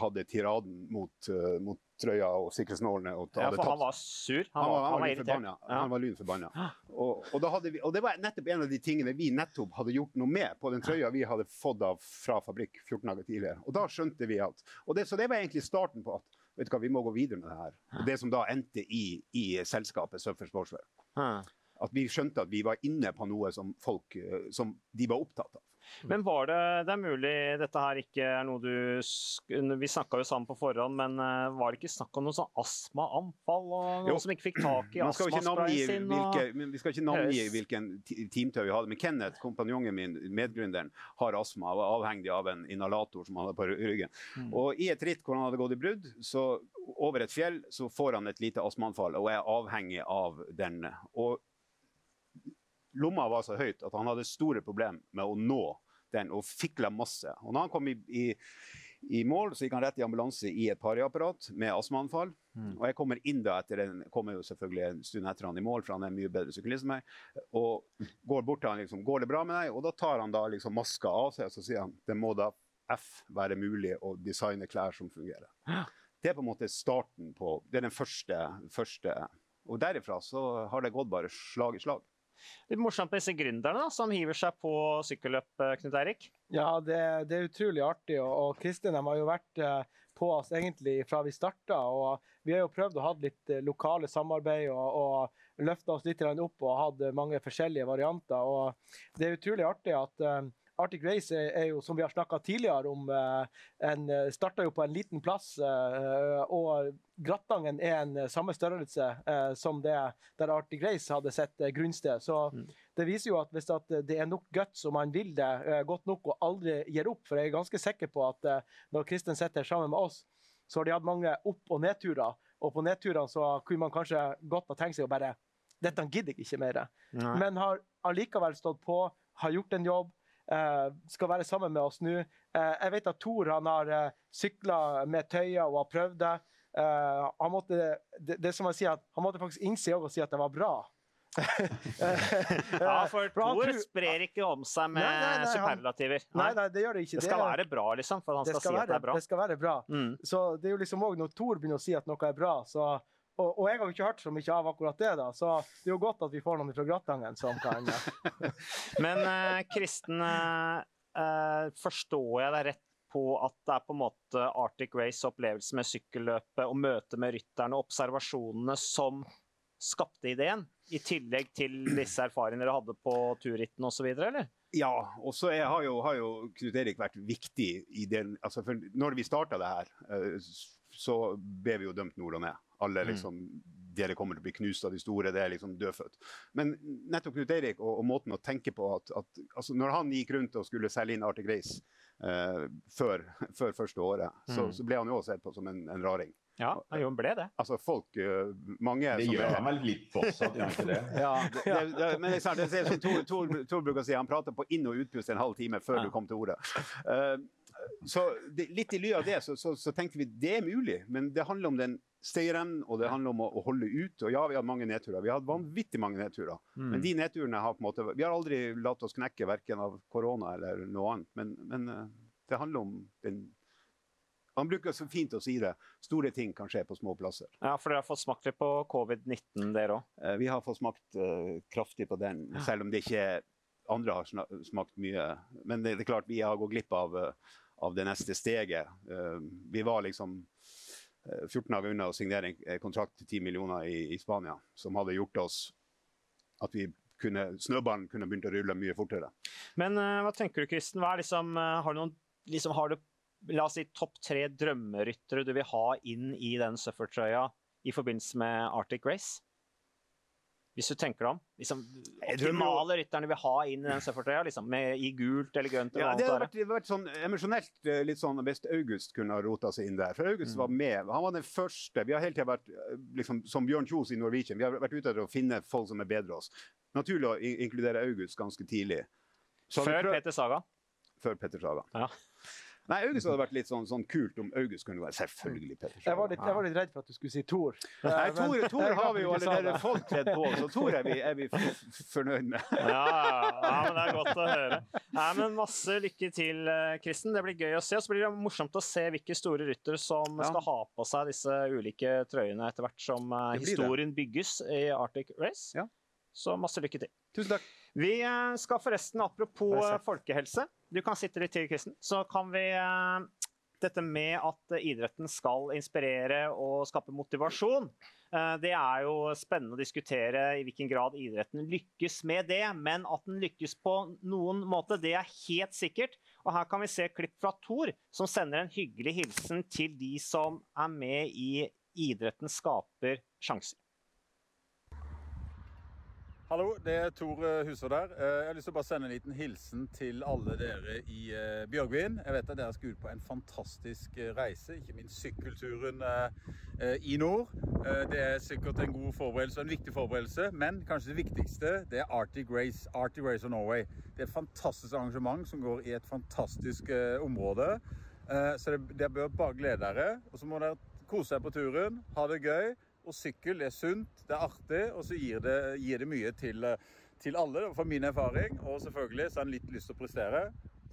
hadde tiraden mot, uh, mot trøya og sikkerhetsnålene. Og ja, for han var sur? Han, han var, han var irritert? Ja. Han var lynforbanna. Og, og, og, det var nettopp en av de tingene vi nettopp hadde gjort noe med på den trøya vi hadde fått av fra fabrikk 14 dager tidligere. Og da skjønte vi alt. det, Så det var egentlig starten på at vet du hva, vi må gå videre med det her. Og det som da endte i, i selskapet Surfer Sportswear. At vi skjønte at vi var inne på noe som folk eh, som de var opptatt av. Men var det Det er mulig dette her ikke er noe du Vi snakka jo sammen på forhånd, men eh, var det ikke snakk om noe sånn astmaanfall og noen jo. som ikke fikk tak i astmasprayen sin? Hvilke, vi skal ikke navngi hvilken teamtøy vi hadde, men Kenneth, kompanjongen min, medgründeren, har astma og er avhengig av en inhalator som han har på ryggen. Mm. Og i et ritt hvor han hadde gått i brudd, så over et fjell, så får han et lite astmaanfall og er avhengig av den. Og lomma var så høyt at han hadde store problemer med å nå den, og fikla masse. Og når han kom i, i, i mål, så gikk han rett i ambulanse i et pariapparat med astmaanfall. Mm. Og jeg kommer inn da etter en, kommer jo selvfølgelig en stund etter han i mål, for han er mye bedre syklist enn meg. Og går bort til han liksom, går det bra med deg? Og da tar han da liksom maska av seg og så sier han, det må da F være mulig å designe klær som fungerer. Det er på en måte starten på Det er den første, første Og derifra så har det gått bare slag i slag. Litt morsomt med disse gründerne da, som hiver seg på sykkelløp, eh, Knut Eirik? Ja, det, det, er utrolig artig. Og, og Kristin har jo vært eh, på oss egentlig fra vi starta. Vi har jo prøvd å ha litt eh, lokale samarbeid og, og løfta oss litt opp og hatt mange forskjellige varianter. Og det er utrolig artig at Arctic Race er, er, jo, som vi har snakka tidligere om, eh, en, eh, starta jo på en liten plass. Eh, og Grattangen er en samme størrelse som det der Arctic Race hadde sett grunnsted. Så mm. det viser jo at hvis at det er nok guts og man vil det godt nok og aldri gir opp, for jeg er ganske sikker på at når Kristin sitter sammen med oss, så har de hatt mange opp- og nedturer. Og på nedturene så kunne man kanskje godt ha tenkt seg å bare Dette gidder jeg ikke mer. Nei. Men har allikevel stått på, har gjort en jobb, skal være sammen med oss nå. Eh, jeg vet at Tor han har uh, eh, sykla med tøyer og har prøvd det. han måtte, det, det som jeg sier, han måtte faktisk innse og si at det var bra. Ja, for Thor sprer ikke om seg med Nei, nei, nei, superlativer. Nei, nei, det gjør det ikke. Det skal være bra, liksom, for han skal, skal si at det er bra. det skal være bra. Mm. Så det er jo liksom også når Thor begynner å si at noe er bra, så og, og jeg har jo ikke hørt så mye av akkurat det, da, så det er jo godt at vi får noen fra Gratangen som kan Men eh, Kristen, eh, eh, forstår jeg deg rett på at det er på en måte Arctic Race-opplevelse med sykkelløpet og møte med rytterne og observasjonene som skapte ideen? I tillegg til disse erfaringene dere hadde på turritten osv., eller? Ja, og så har jo, har jo Knut Erik vært viktig i den altså for Når vi starta det her, eh, så ble vi jo dømt nord og ned. Alle Mm. liksom Dere kommer til å bli knust av de store, det er liksom dødfødt. Men nettopp Knut Erik og, og måten å tenke på at, at altså Når han gikk rundt og skulle selge inn Arctic Race eh, før, før første året, så, Mm. så ble han jo også sett på som en, en raring. Ja, han ble det. Altså folk eh, Mange Det gjør han vel litt fortsatt, gjør han ikke det? ja, det, det, det, men det er sant, som Tor, Tor, Tor bruker å si, han prater på inn- og utpust en halv time før Ja. du kom til ordet. Eh, så det, litt i ly av det så, så, så tenkte vi det er mulig, men det handler om den steieren, og det handler om å, å holde ut. Og ja, vi har hatt mange nedturer. Vi har hatt vanvittig mange nedturer. Mm. Men de nedturene har på en måte Vi har aldri latt oss knekke verken av korona eller noe annet, men, men eh, det handler om den Han bruker så fint å si det. Store ting kan skje på små plasser. Ja, for dere har fått smakt litt på covid-19, dere òg. Eh, Vi har fått smakt uh, kraftig på den, selv om det ikke andre har smakt mye. Men det, det er klart vi har gått glipp av, eh, av det neste steget. Eh, vi var liksom eh, 14 dager unna å signere en eh, kontrakt til 10 millioner i, i Spania, som hadde gjort oss at vi kunne, snøballen kunne begynt å rulle mye fortere. Men uh, hva tenker du, Kristen? Liksom, uh, har du noen liksom, har du, La oss si topp tre drømmeryttere du vil ha inn i den Suffer-trøya i forbindelse med Arctic Race? Hvis du tenker deg om. Liksom, optimale rytterne vil ha inn i den Suffer-trøya, liksom, i gult eller grønt. eller Ja, det har vært, vært sånn emosjonelt eh, litt sånn hvis August kunne ha rota seg inn der. For August Mm. var med. Han var den første. Vi har hele tida vært eh, liksom, som Bjørn Kjos i Norwegian. Vi har vært ute etter å finne folk som er bedre oss. Naturlig å inkludere August ganske tidlig. Så Før prøv... Peter Saga. før Petter Saga. Ja. Nei, August hadde vært litt sånn, sånn kult om August kunne være Selvfølgelig Petter Jeg var litt, jeg var litt redd for at du skulle si Thor. Nei, Thor men- Tor, Tor har vi jo allerede folk kledd på, så Tor er vi, er vi fornøyd med. Ja, ja, men det er godt å høre. Nei, men Masse lykke til, eh, Kristen. Det blir gøy å se. Og så blir det morsomt å se hvilke store ryttere som Ja. skal ha på seg disse ulike trøyene etter hvert som eh, Det historien bygges i Arctic Race. Ja. Så masse lykke til. Tusen takk. Vi eh, skal forresten, apropos eh, folkehelse Du kan sitte litt til, Kristen. Så kan vi eh, Dette med at idretten skal inspirere og skape motivasjon. eh, Det er jo spennende å diskutere i hvilken grad idretten lykkes med det. Men at den lykkes på noen måte, det er helt sikkert. Og her kan vi se klipp fra Thor, som sender en hyggelig hilsen til de som er med i Idretten skaper sjanser. Hallo, det er Tor Huså der. Eh, Jeg har lyst til å bare sende en liten hilsen til alle dere i eh, Bjørgvin. Jeg vet at dere skal ut på en fantastisk eh, reise, ikke minst sykkelturen i nord. Det er sikkert en god forberedelse og en viktig forberedelse, men kanskje det viktigste det er Arctic Race, Arctic Race of Norway. Det er et fantastisk arrangement som går i et fantastisk område. Så dere bør bare glede dere. Og så må dere kose dere på turen, ha det gøy. Og sykkel er sunt, det er artig, og så gir det, gir det mye til, eh, til alle, fra min erfaring. Og selvfølgelig så har en litt lyst til å prestere.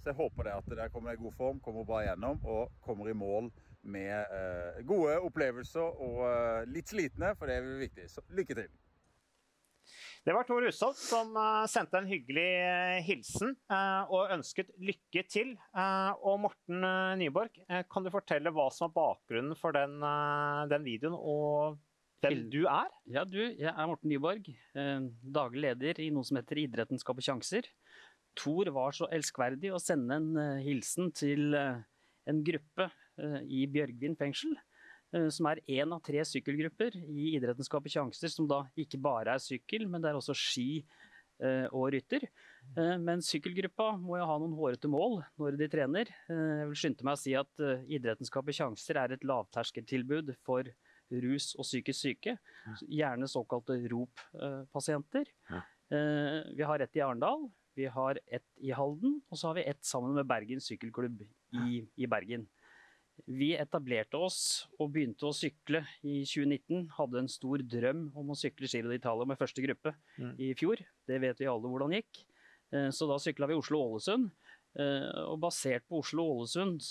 Så jeg håper det at dere kommer i god form, kommer bra gjennom og kommer i mål med eh, gode opplevelser og eh, litt slitne, for det er viktig. Så lykke til. Det var Tor Hushovd som eh, sendte en hyggelig eh, hilsen og ønsket lykke til. Og Morten Nyborg, kan du fortelle hva som er bakgrunnen for den, den videoen, og hvem du er? Ja, du, jeg er Morten Nyborg, eh, daglig leder i noe som heter Idretten skaper sjanser. Thor var så elskverdig å sende en eh, hilsen til eh, en gruppe i Bjørgvin fengsel, som er én av tre sykkelgrupper i Idretten skaper sjanser, som da ikke bare er sykkel, men det er også ski og rytter. Men sykkelgruppa må jo ha noen hårete mål når de trener. Jeg vil skynde meg å si at Idretten skaper sjanser er et lavterskeltilbud for rus og psykisk syke. Gjerne såkalte ROP-pasienter. Eh, Vi har ett i Arendal, vi har ett i Halden, og så har vi ett sammen med Bergen sykkelklubb i, i Bergen. Vi etablerte oss og begynte å sykle i 2019. Hadde en stor drøm om å sykle Giro d'Italia med første gruppe Mm. i fjor. Det vet vi alle hvordan gikk. Eh, Så da sykla vi Oslo-Ålesund. Eh, Og basert på Oslo-Ålesund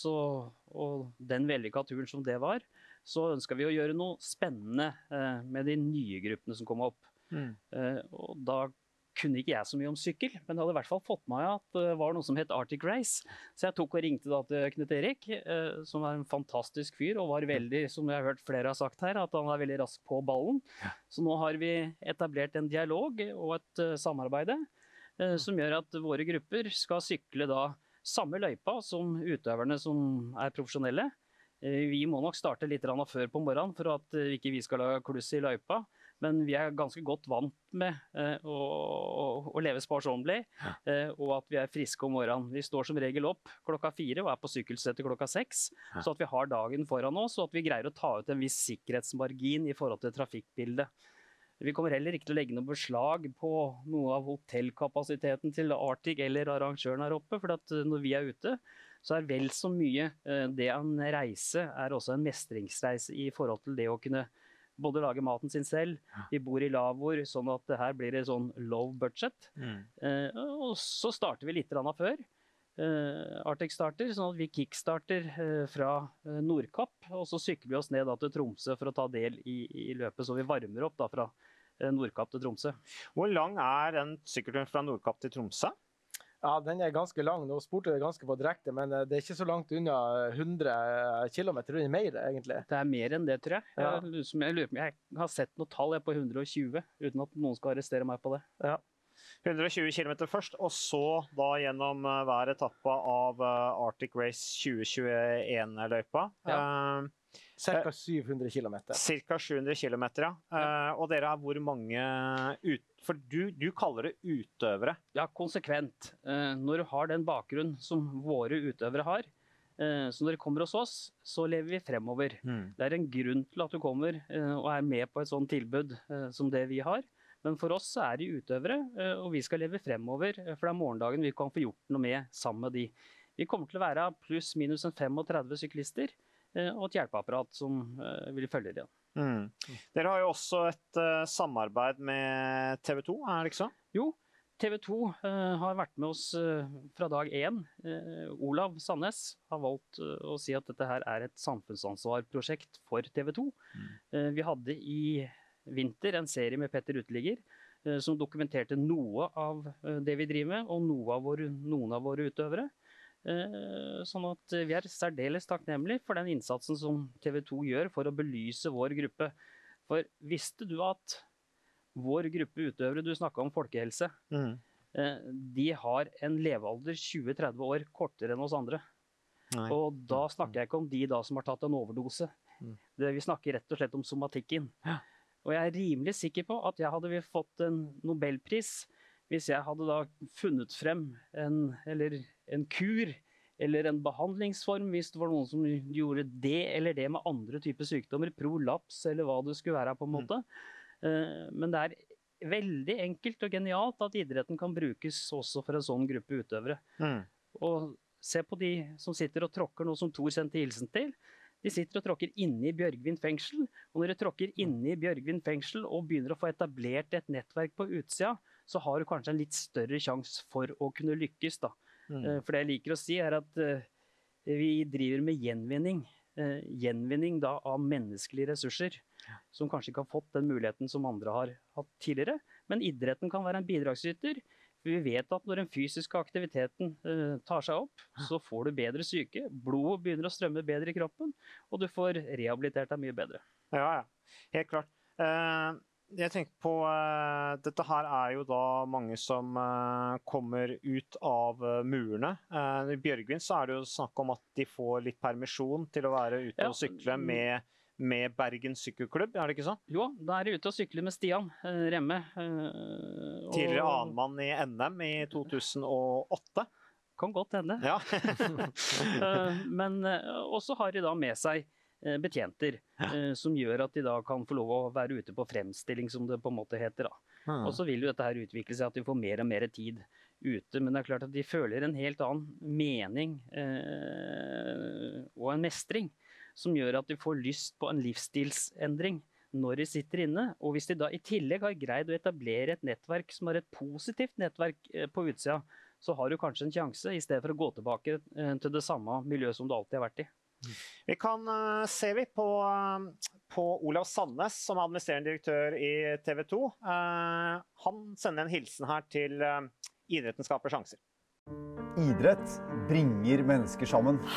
og den vellykka turen som det var, så ønska vi å gjøre noe spennende eh, med de nye gruppene som kom opp. Mm. Eh, Og da kunne ikke jeg så mye om sykkel, men jeg hadde i hvert fall fått med meg at det var noe som het Arctic Race. Så jeg tok og ringte da til Knut Erik, eh, som er en fantastisk fyr, og var veldig, som jeg har hørt flere har sagt her, at han er veldig rask på ballen. Så nå har vi etablert en dialog og et samarbeide eh, som gjør at våre grupper skal sykle da samme løypa som utøverne som er profesjonelle. Eh, Vi må nok starte litt før på morgenen for at eh, ikke vi skal lage kluss i løypa. Men vi er ganske godt vant med eh, å, å, å leve sparsommelig, og at vi er friske om morgenen. Vi står som regel opp klokka fire og er på sykkelsettet klokka seks, så at vi har dagen foran oss, og at vi greier å ta ut en viss sikkerhetsmargin i forhold til trafikkbildet. Vi kommer heller ikke til å legge noe beslag på noe av hotellkapasiteten til Arctic eller arrangøren her oppe, for at når vi er ute, så er vel så mye eh, det en reise er også en mestringsreise i forhold til det å kunne både lage maten sin selv, vi bor i lavvoer, sånn at det her blir det sånn low budget. Mm. Eh, og så starter vi litt før. Uh, Arctic starter, sånn at vi kickstarter eh, fra Nordkapp. Og så sykler vi oss ned da, til Tromsø for å ta del i, i løpet, så vi varmer opp da, fra Nordkapp til Tromsø. Hvor lang er den sykkelturen fra Nordkapp til Tromsø? Ja, den er ganske lang. Nå spurte jeg ganske på direkte, men eh, det er ikke så langt unna 100 km. Det er mer, egentlig. Det er mer enn det, tror jeg. Ja. Jeg, jeg, lurer jeg har sett noe tall jeg, på 120, uten at noen skal arrestere meg på det. 120 km først, og så da gjennom eh, hver etappe av eh, Arctic Race 2021-løypa. Ja. Ca. 700 km. Ca. 700 km, ja. Og dere er hvor mange ut... For du, du kaller det utøvere. Ja, konsekvent. Eh, når du har den bakgrunnen som våre utøvere har, eh, så når de kommer hos oss, så lever vi fremover. Det er en grunn til at du kommer eh, og er med på et sånt tilbud som det vi har. Men for oss så er de utøvere, og vi skal leve fremover. For det er morgendagen vi kan få gjort noe med sammen med de. Vi kommer til å være pluss minus en 35 syklister og et hjelpeapparat som vil følge dem. Mm. Dere har jo også et uh, samarbeid med TV 2, er det ikke så? Jo, TV 2 uh, har vært med oss uh, fra dag én. Eh, Olav Sandnes har valgt eh, å si at dette her er et samfunnsansvarprosjekt for TV 2. Eh, vi hadde i vinter en serie med Petter Uteligger eh, som dokumenterte noe av eh, det vi driver med, og av våre, noen av våre utøvere. Eh, Sånn at eh, vi er særdeles takknemlige for den innsatsen som TV 2 gjør for å belyse vår gruppe. For visste du at vår gruppe utøvere, du snakka om folkehelse, mm. de har en levealder 20-30 år kortere enn oss andre. Nei. Og da snakker jeg ikke om de da som har tatt en overdose. Mm. Det, vi snakker rett og slett om somatikken. Ja. Og jeg er rimelig sikker på at jeg hadde fått en nobelpris hvis jeg hadde da funnet frem en, eller en kur eller en behandlingsform, hvis det var noen som gjorde det eller det med andre typer sykdommer, prolaps eller hva det skulle være på en Mm. måte. Eh, Men det er veldig enkelt og genialt at idretten kan brukes også for en sånn gruppe utøvere. Mm. Og se på de som sitter og tråkker, noe som Thor sendte hilsen til. De sitter og tråkker inne i Bjørgvin fengsel. Og når de tråkker inne i Bjørgvin fengsel og begynner å få etablert et nettverk på utsida, så har du kanskje en litt større sjanse for å kunne lykkes. da. Mm. Eh, For det jeg liker å si, er at eh, vi driver med gjenvinning. Eh, Gjenvinning da av menneskelige ressurser, som kanskje ikke har fått den muligheten som andre har hatt tidligere. Men idretten kan være en bidragsyter. For vi vet at når den fysiske aktiviteten tar seg opp, så får du bedre syke. Blodet begynner å strømme bedre i kroppen, og du får rehabilitert deg mye bedre. Ja, ja. Helt klart. Eh, jeg tenker på uh, Dette her er jo da mange som uh, kommer ut av uh, murene. I Bjørgvin så er det jo snakk om at de får litt permisjon til å være ute Ja. og sykle med, med Bergen sykkelklubb, er det ikke sånn? Jo, da er de ute og sykler med Stian Remme. og- Tidligere annenmann i NM i 2008. Kan godt hende. Ja. Men også har de da med seg betjenter, eh, som gjør at de da kan få lov å være ute på fremstilling, som det på en måte heter. da. Og så vil jo dette her utvikle seg at de får mer og mer tid ute. Men det er klart at de føler en helt annen mening eh, og en mestring som gjør at de får lyst på en livsstilsendring når de sitter inne. Og hvis de da i tillegg har greid å etablere et nettverk som er et positivt nettverk eh, på utsida, så har du kanskje en sjanse, i stedet for å gå tilbake eh, til det samme miljøet som du alltid har vært i. Vi kan uh, se vi på, uh, på Olav Sandnes, som er administrerende direktør i TV 2. Uh, han sender en hilsen her til Idretten skaper sjanser. Idrett bringer mennesker sammen.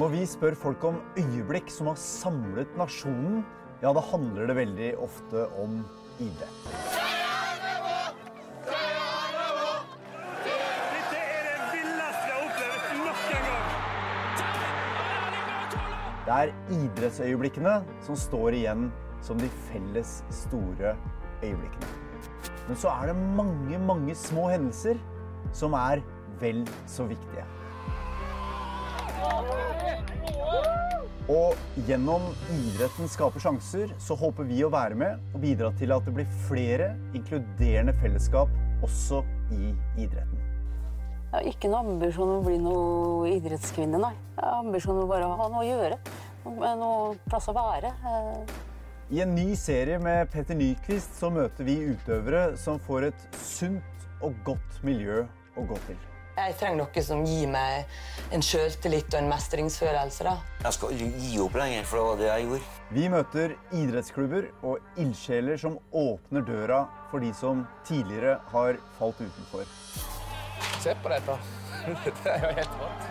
Når vi spør folk om øyeblikk som har samlet nasjonen, ja, da handler det veldig ofte om idrett. Det er idrettsøyeblikkene som står igjen som de felles store øyeblikkene. Men så er det mange, mange små hendelser som er vel så viktige. Og gjennom idretten skaper sjanser, så håper vi å være med og bidra til at det blir flere inkluderende fellesskap også i idretten. Jeg har ikke noen ambisjon om å bli noe idrettskvinne, nei. Jeg har ambisjon om bare å ha noe å gjøre. Noe plass å være. I en ny serie med Petter Nyquist så møter vi utøvere som får et sunt og godt miljø å gå til. Jeg trenger noe som gir meg en sjøltillit og en mestringsfølelse. da. Jeg skal aldri gi opp lenger, for det var det jeg gjorde. Vi møter idrettsklubber og ildsjeler som åpner døra for de som tidligere har falt utenfor. Se på dette. Dette er jo helt rått.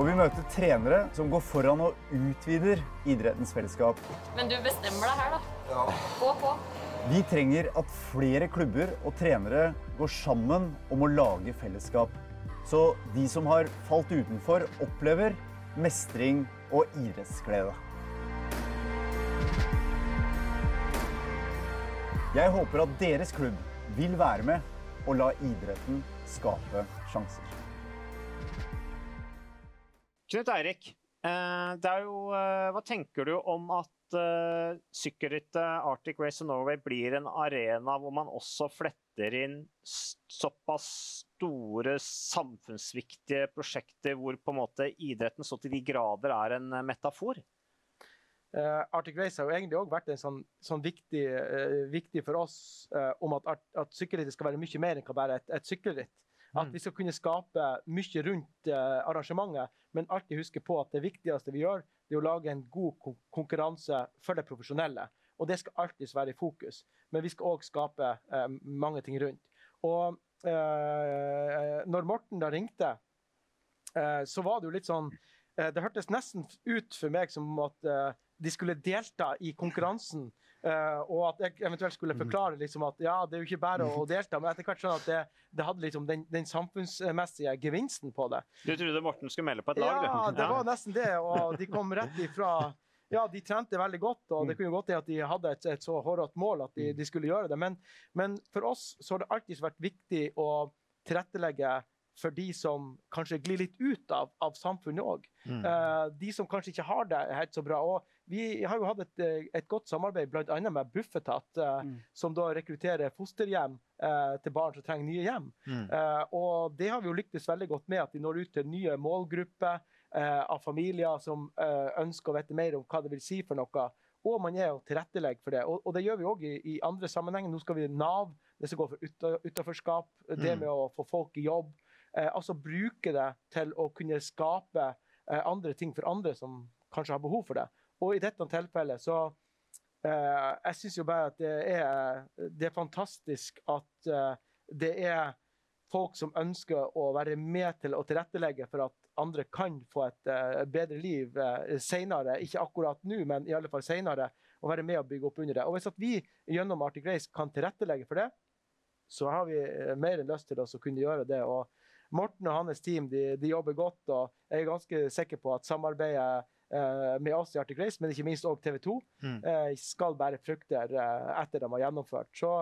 Og vi møter trenere som går foran og utvider idrettens fellesskap. Men du bestemmer deg her, da. Ja. Gå på. Vi trenger at flere klubber og trenere går sammen om å lage fellesskap. Så de som har falt utenfor, opplever mestring og idrettsglede. Jeg håper at deres klubb vil være med og la idretten skape sjanser. Knut Eirik, eh, jo, eh, hva tenker du om at uh, sykkelrittet Arctic Race of Norway blir en arena hvor man også fletter inn såpass store samfunnsviktige prosjekter hvor på en måte idretten så til de grader er en metafor? Uh, Arctic Race har jo egentlig også vært en sånn, sånn viktig, uh, viktig, for oss uh, om at, at sykkelrittet skal være mye mer enn bare et, et sykkelritt. At mm. vi skal kunne skape mye rundt arrangementet, men alltid huske på at det viktigste vi gjør, det er å lage en god konkurranse for det profesjonelle. Og det skal alltid være i fokus. Men vi skal òg skape mange ting rundt. Og når Morten da ringte, så var det jo litt sånn Det hørtes nesten ut for meg som at de skulle delta i konkurransen. Uh, og at jeg eventuelt skulle forklare liksom at ja, det er jo ikke bare å, delta, men etter hvert sånn at det, det hadde liksom den, den, samfunnsmessige gevinsten på det. Du trodde Morten skulle melde på et lag? Ja, det var nesten det. Og de kom rett ifra ja, de trente veldig godt, og det kunne godt til at de hadde et, et så hårete mål at de, de, skulle gjøre det. Men, men, for oss så har det alltid vært viktig å tilrettelegge for de som kanskje glir litt ut av, av samfunnet òg. Mm. Uh, de som kanskje ikke har det helt så bra. Og vi har jo hatt et, eh, et godt samarbeid bl.a. med Bufetat, uh, mm. som da rekrutterer fosterhjem uh, til barn som trenger nye hjem. Mm. og det har vi jo lyktes veldig godt med, at vi når ut til nye målgrupper av familier som ønsker å vite mer om hva det vil si for noe. Og man er jo tilrettelegger for det. Og, og det gjør vi òg i, i, andre sammenhenger. Nå skal vi Nav, det som går for utenforskap, det mm. med å få folk i jobb. Eh, altså bruke det til å kunne skape eh, andre ting for andre som kanskje har behov for det. Og i dette tilfellet så eh, Jeg syns jo bare at det er, det er fantastisk at det er folk som ønsker å være med til å tilrettelegge for at andre kan få et uh, bedre liv uh, senere. Ikke akkurat nå, men i alle fall senere. Og være med og bygge opp under det. Og Hvis at vi gjennom Arctic Race kan tilrettelegge for det, så har vi mer enn lyst til å kunne gjøre det. Og Morten og hans team de, de, jobber godt, og jeg er ganske sikker på at samarbeidet eh, med oss i Arctic Race, men ikke minst også TV 2, mm. eh, skal bære frukter eh, etter de har gjennomført. Så,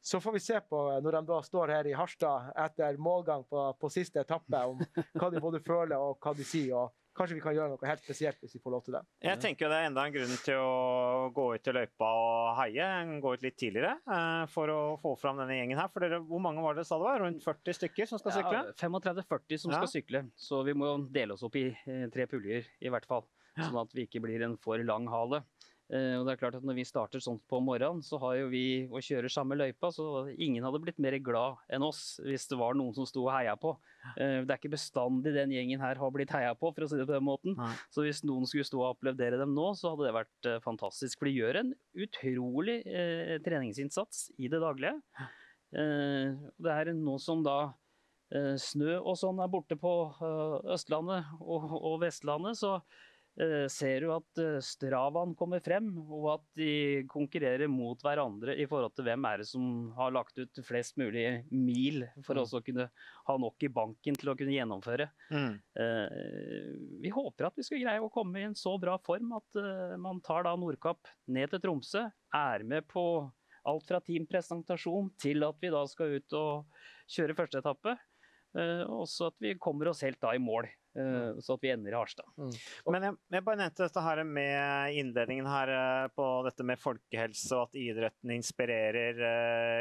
så, får vi se på når de da står her i Harstad etter målgang på, på siste etappe, om hva de både føler og hva de sier, og kanskje vi kan gjøre noe helt spesielt hvis vi får lov til det. Jeg tenker det er enda en grunn til å gå ut i løypa og heie. Gå ut litt tidligere eh, for å få fram denne gjengen her. For dere, hvor mange var det sa det var? Rundt 40 stykker som skal sykle? Ja, 35-40 som Ja. skal sykle, så vi må dele oss opp i eh, tre puljer i hvert fall. Sånn at vi ikke blir en for lang hale. Eh, og det er klart at Når vi starter sånn på morgenen, så har jo vi å kjøre samme løypa, så ingen hadde blitt mer glad enn oss hvis det var noen som sto og heia på. Eh, det er ikke bestandig den gjengen her har blitt heia på, for å si det på den måten. Nei. Så hvis noen skulle stå og applaudere dem nå, så hadde det vært eh, fantastisk. For de gjør en utrolig eh, treningsinnsats i det daglige. Eh, det er nå som da eh, snø og sånn er borte på Østlandet og, og Vestlandet, så ser du at eh, Stravaen kommer frem, og at de konkurrerer mot hverandre i forhold til hvem er det som har lagt ut flest mulig mil for Mm. å kunne ha nok i banken til å kunne gjennomføre. Mm. Eh, vi håper at vi skal greie å komme i en så bra form at eh, man tar da Nordkapp ned til Tromsø, er med på alt fra teampresentasjon til at vi da skal ut og kjøre første etappe. Eh, og også at vi kommer oss helt da i mål, eh, så at vi ender i Harstad. Men jeg, jeg bare nevnte dette her med innledningen her eh, på dette med folkehelse og at idretten inspirerer.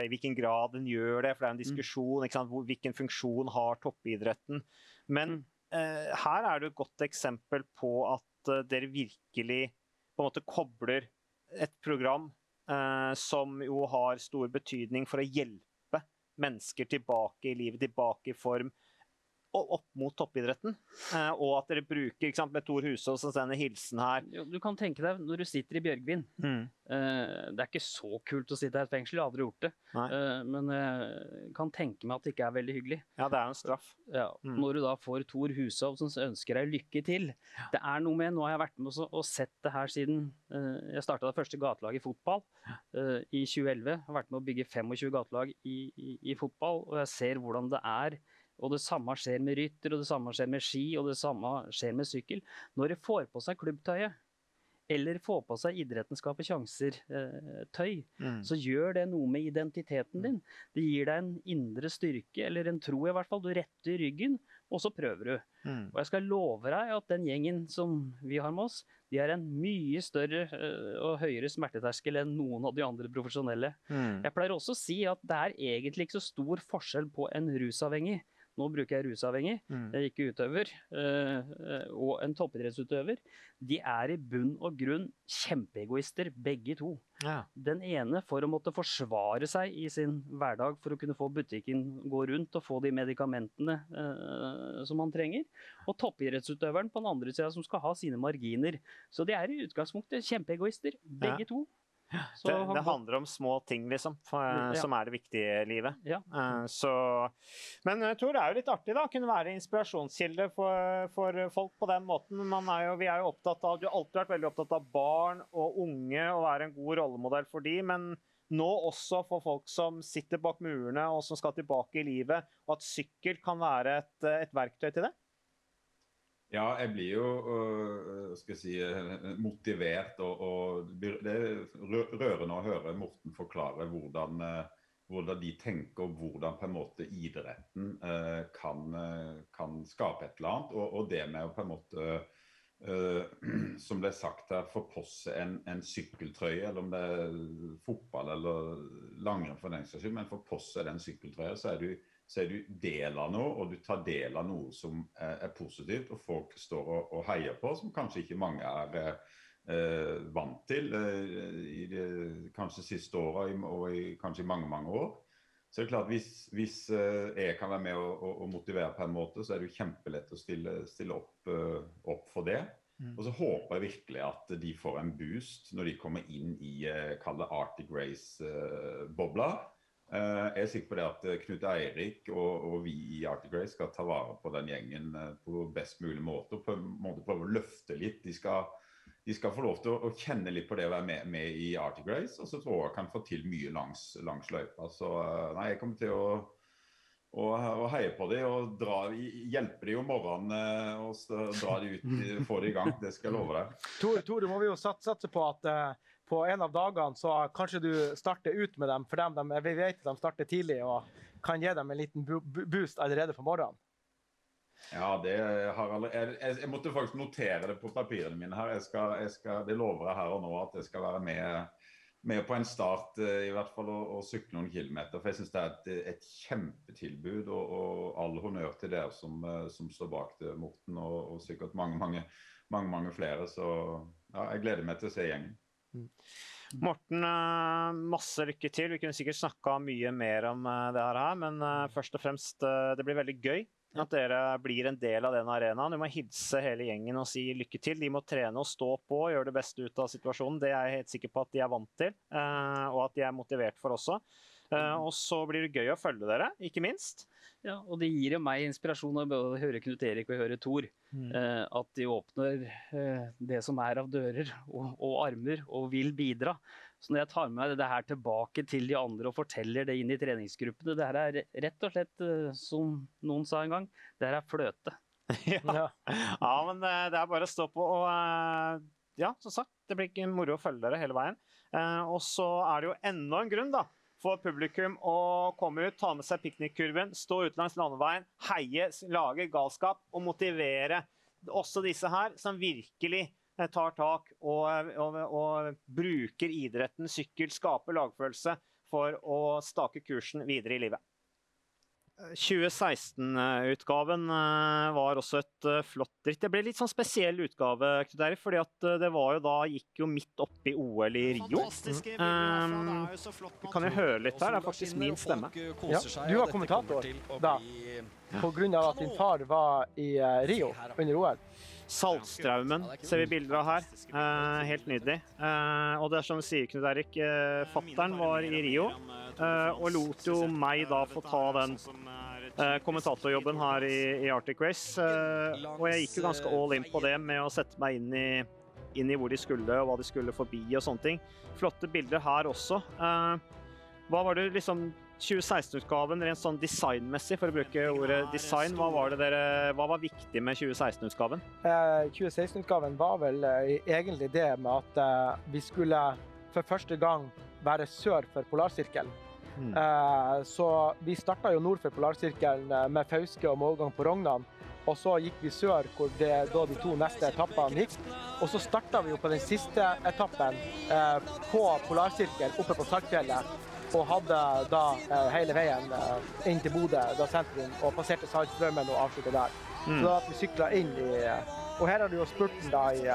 I hvilken grad den gjør det, for det er en diskusjon. Ikke sant? Hvor, hvilken funksjon har toppidretten? Men eh, her er det et godt eksempel på at dere virkelig på en måte kobler et program eh, som jo har stor betydning for å hjelpe mennesker tilbake i livet, tilbake i form opp mot toppidretten. Eh, og at dere bruker sant, med Tor Hushovd som sender hilsen her. Jo, Du kan tenke deg når du sitter i Bjørgvin. Eh, det er ikke så kult å sitte i et fengsel, jeg har aldri gjort det. Nei. Eh, men jeg kan tenke meg at det ikke er veldig hyggelig. Ja, det er en straff. Ja, Mm. Når du da får Tor Hushov som ønsker deg lykke til. Det er noe med, Nå har jeg vært med og og sett det her siden eh, jeg starta det første gatelaget i fotball i 2011. Jeg har vært med å bygge 25 gatelag i, i, i fotball, og jeg ser hvordan det er. Og det samme skjer med rytter, og det samme skjer med ski, og det samme skjer med sykkel. Når de får på seg klubbtøyet, eller får på seg idretten skaper sjanser-tøy, Mm. så gjør det noe med identiteten din. Det gir deg en indre styrke, eller en tro i hvert fall. Du retter ryggen, og så prøver du. Mm. Og jeg skal love deg at den gjengen som vi har med oss, de har en mye større eh, og høyere smerteterskel enn noen av de andre profesjonelle. Mm. Jeg pleier også å si at det er egentlig ikke så stor forskjell på en rusavhengig nå bruker jeg rusavhengig, Mm. ikke utøver, eh, og en toppidrettsutøver. De er i bunn og grunn kjempeegoister, begge to. Ja. Den ene for å måtte forsvare seg i sin hverdag for å kunne få butikken gå rundt og få de medikamentene eh, som man trenger. Og toppidrettsutøveren på den andre sida som skal ha sine marginer. Så de er i utgangspunktet kjempeegoister, begge to. Så Det, det handler om små ting, liksom, for, Ja. som er det viktige i livet. Ja. Uh, så, men jeg tror det er jo litt artig da, å kunne være inspirasjonskilde for, for folk på den måten. Man er jo, vi er jo opptatt av, Du har alltid vært veldig opptatt av barn og unge og være en god rollemodell for de, men nå også for folk som sitter bak murene og som skal tilbake i livet, og at sykkel kan være et, et verktøy til det. Ja, jeg blir jo øh, skal jeg si, øh, motivert, og, og det er rørende å høre Morten forklare hvordan, øh, hvordan de tenker, og hvordan på en måte idretten kan, kan skape et eller annet. Og, og det med å på en måte som ble sagt her, forposse en, en sykkeltrøye, eller om det er fotball eller langrenn for den saks skyld, men forposse den sykkeltrøya, så er du så er du del av noe, og du tar del av noe som er, er positivt, og folk står og, og heier på, som kanskje ikke mange er eh, vant til eh, i de kanskje siste året og i, kanskje i mange, mange år. Så det er klart, hvis, hvis eh, jeg kan være med og, og, og motivere på en måte, så er det jo kjempelett å stille, stille opp, eh, opp for det. Mm. Og så håper jeg virkelig at de får en boost når de kommer inn i eh, Arctic Race-bobla. Eh, jeg er sikker på det at eh, Knut Eirik og, og vi i Arctic Race skal ta vare på den gjengen eh, på best mulig måte. og på en måte prøve å løfte litt. De skal, de skal få lov til å, å kjenne litt på det å være med, med i Arctic Race. Og så tror jeg jeg kan få til mye langs, langs løypa. Så nei, jeg kommer til å og, og heie på dem og dra, hjelpe dem om morgenen og dra dem ut, få dem i gang. Det skal jeg love deg. Tore, Tore, må vi jo satse på at på en av dagene så kanskje du starter ut med dem, for dem, de, vi vet at de starter tidlig og kan gi dem en liten boost allerede på morgenen. Ja, det har aldri... jeg, jeg, jeg måtte faktisk notere det på papirene mine her. Jeg skal, jeg skal, det lover jeg her og nå at jeg skal være med, med på en start eh, i hvert fall og, og sykle noen kilometer. For jeg syns det er et, et kjempetilbud. Og, og all honnør til dere som, eh, som står bak det, Morten, og, og sikkert mange, mange, mange, mange flere. Så ja, jeg gleder meg til å se gjengen. Morten, eh, masse lykke til. Vi kunne sikkert snakka mye mer om eh, det her, men eh, først og fremst, det blir veldig gøy at dere blir en del av den arenaen. Du må hilse hele gjengen og si lykke til. De må trene og stå på og gjøre det beste ut av situasjonen. Det er jeg helt sikker på at de er vant til, og at de er motivert for også. Eh, Og så blir det gøy å følge dere, ikke minst. Ja, og det gir jo meg inspirasjon å høre Knut Erik og høre Tor. Eh, at de åpner eh, det som er av dører og, og armer, og vil bidra. Så når jeg tar med meg det her tilbake til de andre og forteller det inn i treningsgruppene, det her er rett og slett, som noen sa en gang, det her er fløte. ja. ja, men det er bare å stå på. Og ja, som sagt, det blir ikke moro å følge dere hele veien. Eh, Og så er det jo enda en grunn da, for publikum å komme ut, ta med seg piknikkurven, stå ute langs landeveien, heie, lage galskap og motivere også disse her som virkelig eh, tar tak og, og, og bruker idretten, sykkel, skaper lagfølelse for å stake kursen videre i livet. 2016-utgaven eh, var også et eh, flott dritt. Det ble litt sånn spesiell utgave, fordi at eh, det var jo da gikk jo midt oppi OL i Rio. Um, vi kan jo høre litt her. Det er faktisk min stemme. Ja, du var kommentator da, av at din far var i eh, Rio under OL. Saltstraumen ser vi bilder av her. Eh, helt nydelig. Eh, og det er som du sier, Knut Erik, uh, fattern var i Rio eh, og lot jo meg da få ta den eh, kommentatorjobben her i, i Arctic Race. Eh, og jeg gikk jo ganske all in på det med å sette meg inn i, inn i hvor de skulle og hva de skulle forbi og sånne ting. Flotte bilder her også. Eh, hva var det liksom 2016-utgaven rent sånn designmessig, for å bruke ordet design, hva var, dere, hva var viktig med 2016-utgaven? Eh, 2016-utgaven var vel eh, egentlig det med at eh, vi skulle for første gang være sør for polarsirkelen. Eh, så vi starta jo nord for polarsirkelen eh, med Fauske og målgang på Rognan. Og så gikk vi sør, hvor det da de to neste etappene gikk. Og så starta vi jo på den siste etappen eh, på polarsirkel oppe på Saltfjellet. Og hadde da eh, hele veien eh, inn til Bodø, da sentrum, og passerte Saltstraumen og avslutta der. Så da at vi sykla inn i Og her har du jo spurten da i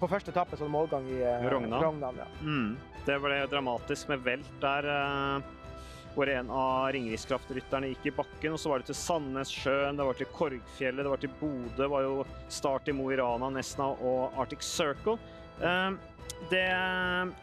På første etappe så målgang i eh, Rognan. Rognan ja. Mm. Det ble dramatisk med velt der eh, hvor en av Ringerikskraftrytterne gikk i bakken. og Så var det til Sandnessjøen, det var til Korgfjellet, det var til Bodø. Det var jo start i Mo i Rana, Nesna og Arctic Circle. Eh, det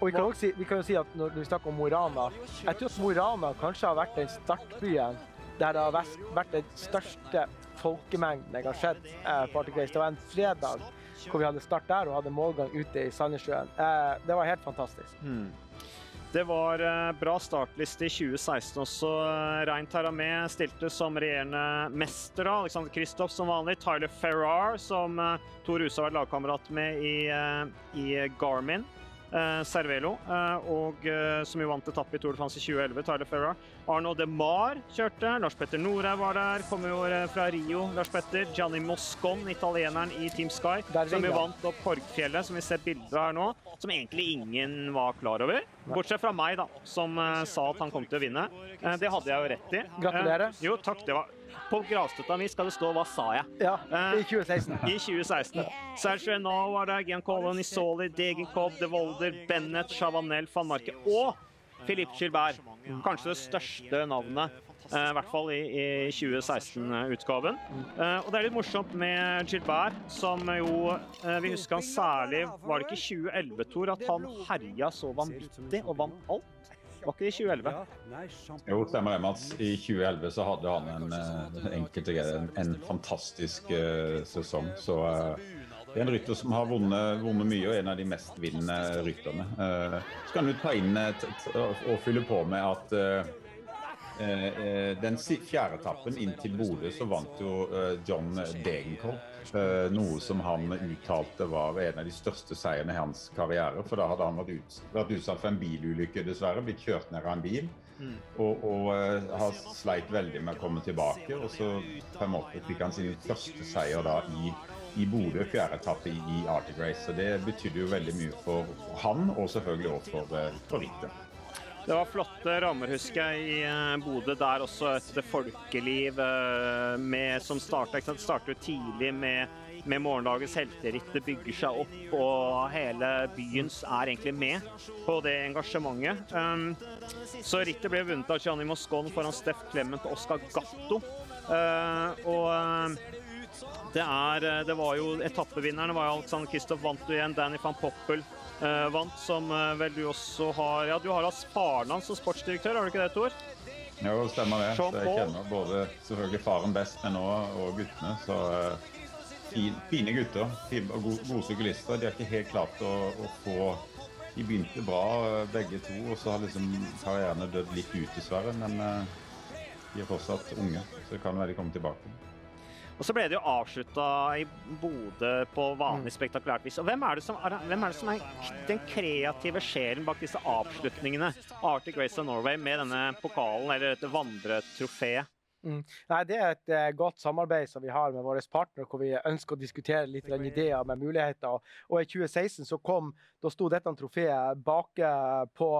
Og vi kan, også si, vi kan jo si at når vi snakker om Mo i Rana Jeg tror at Mo i Rana kanskje har vært den startbyen der det har vært- den største folkemengden jeg har sett eh, på Arctic Race. Det var en fredag hvor vi hadde start der og hadde målgang ute i Sandnessjøen. Eh, det var helt fantastisk. Mm. Det var eh, bra startliste i 2016 også. Eh, Rein Taramé stilte som regjerende mester. Alexander Kristoff som vanlig. Tyler Ferrar, som Tor Huse har vært lagkamerat med i, i Garmin. Eh, Cervelo, eh, og eh, som jo vant etappe i Tour de France i 2011, Tyler Ferra. Arno De Mar kjørte. Lars Petter Norhaug var der. Kommer jo fra Rio, Lars Petter. Gianni Moscon, italieneren i Team Sky, som jo vant opp Korgfjellet, som vi ser bilder av her nå. Som egentlig ingen var klar over. Bortsett fra meg, da, som sa at han kom til å vinne. Det hadde jeg jo rett i. Gratulerer. Jo, takk. Det var På gravstøtta mi skal det stå 'Hva sa jeg?' Ja, Eh, i 2016. i 2016. Sergio Henao var der, Giancarlo Nisoli, Degenkolb, De Volder, Bennett, Chavanel, van Marke og Philippe Gilbert. Kanskje det største navnet, eh, i hvert fall i, i 2016-utgaven. Eh, og det er litt morsomt med Gilbert, som jo eh, Vi husker han særlig Var det ikke 2011, Tor, at han herja så vanvittig og vant alt? Var ikke det i 2011? Jo, stemmer det, Mats. I 2011 så hadde han en, eh, enkelte, en, en fantastisk uh, sesong. Så uh, det er en rytter som har vunnet, vunnet mye, og en av de mest vinnende rytterne. Uh, så kan du ta inn t- t- og fylle på med at eh, eh, den fjerde etappen inn til Bodø så vant jo John Degenkolb. Eh, noe som han uttalte var en av de største seierne i hans karriere. For da hadde han vært, ut, vært utsatt for en bilulykke, dessverre. Blitt kjørt ned av en bil. Mm. Og, og uh, har sleit veldig med å komme tilbake. Og så på en måte fikk han sin første seier da i, i Bodø, fjerde etappe i, Arctic Race. Så det betydde jo veldig mye for han, og selvfølgelig også for, uh, for rittet. Det var flotte rammer, husker jeg, i uh, Bodø. Der også et folkeliv med, som starta startet tidlig med med morgendagens helteritt. Det bygger seg opp, og hele byens er egentlig med på det engasjementet. Um, så rittet ble vunnet av Gianni Moscon foran Steff Clement og Oscar Gatto. Uh, og det, er, det var jo etappevinnerne Alexander Kristoff vant igjen. Danny van Poppel vant, som uh, vel du også har Ja, du har faren hans som sportsdirektør, har du ikke det, Tor? Jo, stemmer det. Så jeg kjenner både selvfølgelig faren best, men òg guttene. Så fin, fine gutter og gode, gode syklister. De har ikke helt klart å, å, få De begynte bra begge to, og så har liksom karrieren dødd litt ut, dessverre. Men de er fortsatt unge, så det kan være de kommer tilbake. Og så ble det jo avslutta i Bodø på vanlig mm. spektakulært vis. Og hvem er, som, hvem er, det som er, den kreative sjelen bak disse avslutningene? Arctic Race of Norway med denne pokalen, eller dette vandretrofeet? Mm. Nei, Det er et uh, godt samarbeid som vi har med våre partnere, hvor vi ønsker å diskutere litt ideer med muligheter. Og i 2016 så kom, da sto dette trofeet bak på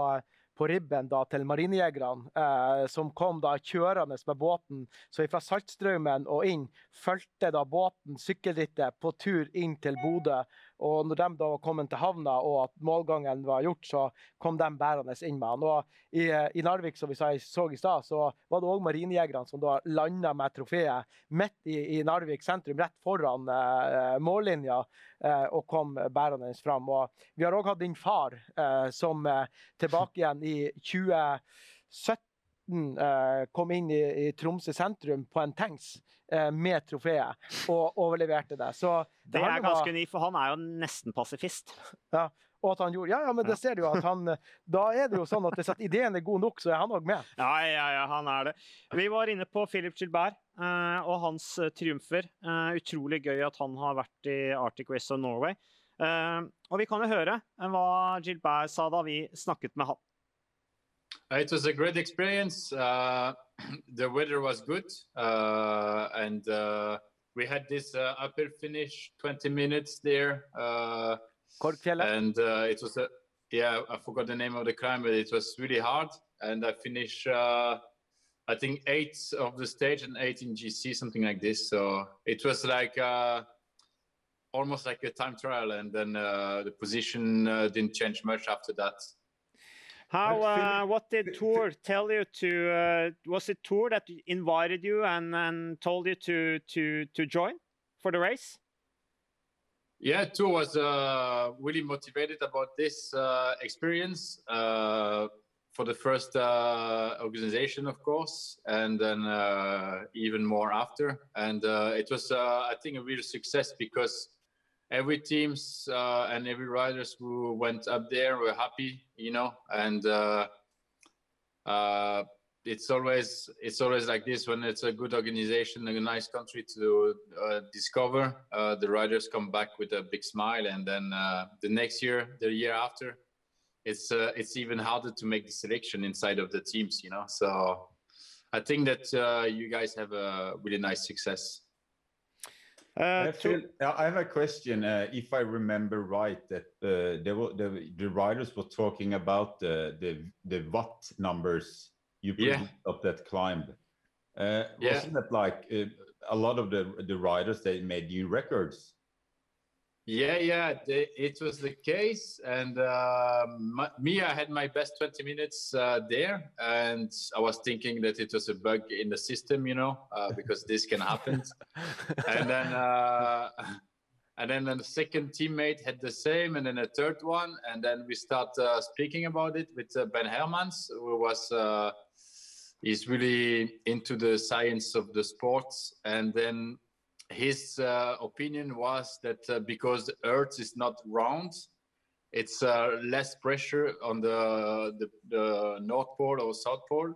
på ribben da, til marinejegerne, eh, som kom da kjørende med båten. Så fra Saltstraumen og inn fulgte da båten sykkelrittet på tur inn til Bodø. Og når de da var kommet til havna og at målgangen var gjort, så kom de bærende inn med han. Og i, i Narvik, som vi så, så i sted, så var det òg marinejegerne som da landa med trofeet midt i, i, Narvik sentrum, rett foran eh, mållinja, eh, og kom bærende fram. Og vi har òg hatt din far, eh, som eh, tilbake igjen i 2017 eh, kom inn i, i, Tromsø sentrum på en tanks eh, med trofeet og overleverte det. Så det, det er ganske unikt, for han er jo nesten pasifist. Ja, og at han gjorde, ja, ja, men det ser du jo at han, Da er det jo sånn at hvis ideen er god nok, så er han òg med. Ja, ja, ja, han er det. Vi var inne på Philip Gilbert eh, og hans uh, triumfer. Eh, utrolig gøy at han har vært i Arctic Race of Norway. og vi kan jo høre hva Gilbert sa da vi snakket med han. Uh, it was a great experience. Uh, the weather was good, uh, and uh, we had this uh, upper finish, 20 minutes there. Uh, and it was a yeah, I forgot the name of the climb, but it was really hard. And I finished, I think, eight of the stage and eight in GC, something like this. So it was like almost like a time trial, and then the position didn't change much after that. How? Uh, what did Tour tell you to? Uh, was it Tour that invited you and, and told you to to to join for the race? Yeah, Tour was uh, really motivated about this uh, experience uh, for the first uh, organization, of course, and then even more after. And it was, I think, a real success because every teams uh, and every riders who went up there were happy, you know, and uh, uh, it's always it's always like this when it's a good organization, a nice country to uh, discover. Uh, the riders come back with a big smile, and then uh, the next year, the year after, it's it's even harder to make the selection inside of the teams, you know. So I think that you guys have a really nice success. Uh, I, feel, I, have a question. Uh, if I remember right, that uh, were, the, the writers were talking about the the, the watt numbers you put yeah. up that climb. Uh, wasn't it like uh, a lot of the the riders they made new records? Yeah, yeah, they, it was the case, and uh, my, me, I had my best 20 minutes uh, there, and I was thinking that it was a bug in the system, you know, uh, because this can happen. and then, uh, and then the second teammate had the same, and then a third one, and then we start uh, speaking about it with uh, Ben Hermans, who was he's really into the science of the sports, and then his uh, opinion was that uh, because the Earth is not round, it's uh, less pressure on the, the, the, North Pole or South Pole.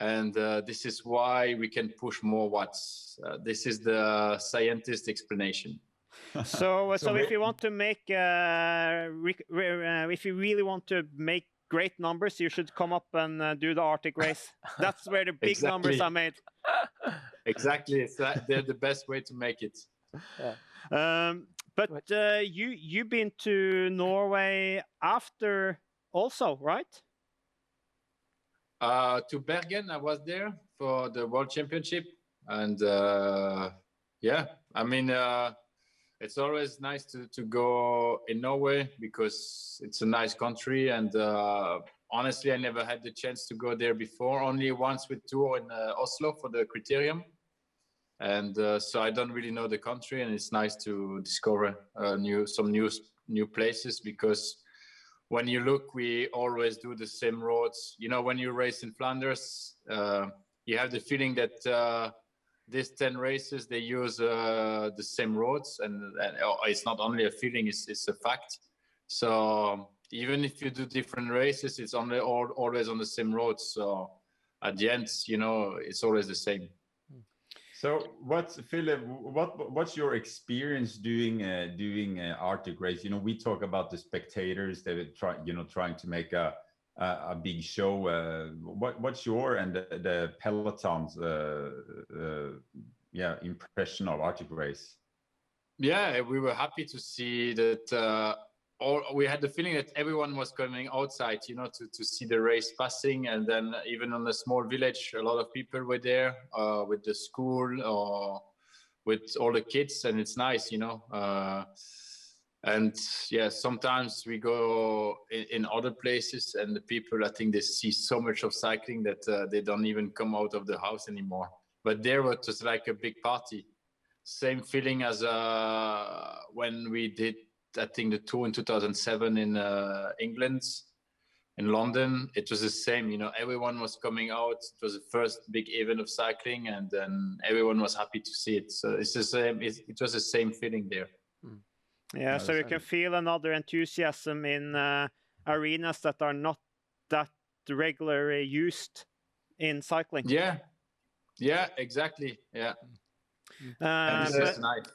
And uh, this is why we can push more watts. Uh, this is the scientist explanation. so, so if you want to make, uh, if you really want to make great numbers, you should come up and uh, do the Arctic race. That's where the big numbers are made. Exactly, it's that, they're the best way to make it. Um, but uh, you you've been to Norway after also, right? Uh, to Bergen, I was there for the World Championship, and uh, yeah, I mean, uh, it's always nice to, to go in Norway because it's a nice country, and uh, honestly, I never had the chance to go there before. Only once with tour in uh, Oslo for the Criterium, and uh, so I don't really know the country, and it's nice to discover uh, new some new new places because when you look, we always do the same roads. You know, when you race in Flanders, uh, you have the feeling that uh, these 10 races, they use uh, the same roads. And, and oh, it's not only a feeling, it's, it's a fact. So even if you do different races, it's only all, always on the same roads. So at the end, you know, it's always the same. So what's Philip? What what's your experience doing uh, doing uh, Arctic race? You know, we talk about the spectators that are try you know trying to make a a, a big show. Uh, what what's your and the, the peloton's uh, uh, yeah impression of Arctic race? Yeah, we were happy to see that. Uh, all we had the feeling that everyone was coming outside, you know, to, to see the race passing, and then even on the small village, a lot of people were there uh, with the school or with all the kids, and it's nice, you know. Uh, and yeah, sometimes we go in, in other places, and the people, I think, they see so much of cycling that uh, they don't even come out of the house anymore. But there was just like a big party same feeling as uh, when we did, I think, the tour in 2007 in uh, England, in London. It was the same, you know, everyone was coming out. It was the first big event of cycling, and then everyone was happy to see it. So it's the same. It, it was the same feeling there. Yeah, so you can feel another enthusiasm in uh, arenas that are not that regularly used in cycling. Yeah, yeah, exactly. Yeah, Uh, and, it's uh, just nice.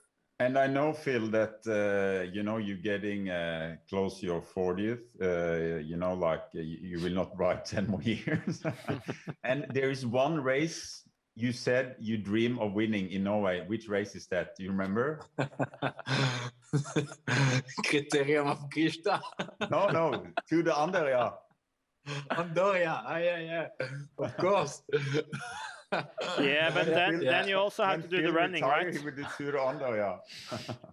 And I know Phil that uh, you know you're getting uh, close to your 40th. Uh, you know, like you, you will not ride 10 more years. and there is one race you said you dream of winning in Norway. Which race is that? Do you remember? Criterium of Krista. no, no, to the Anderja. Andoria. Ah, yeah, yeah. Of course. Yeah, but then Yeah. then you also have When to do the running, retired, right? He would do Tour de Anderja.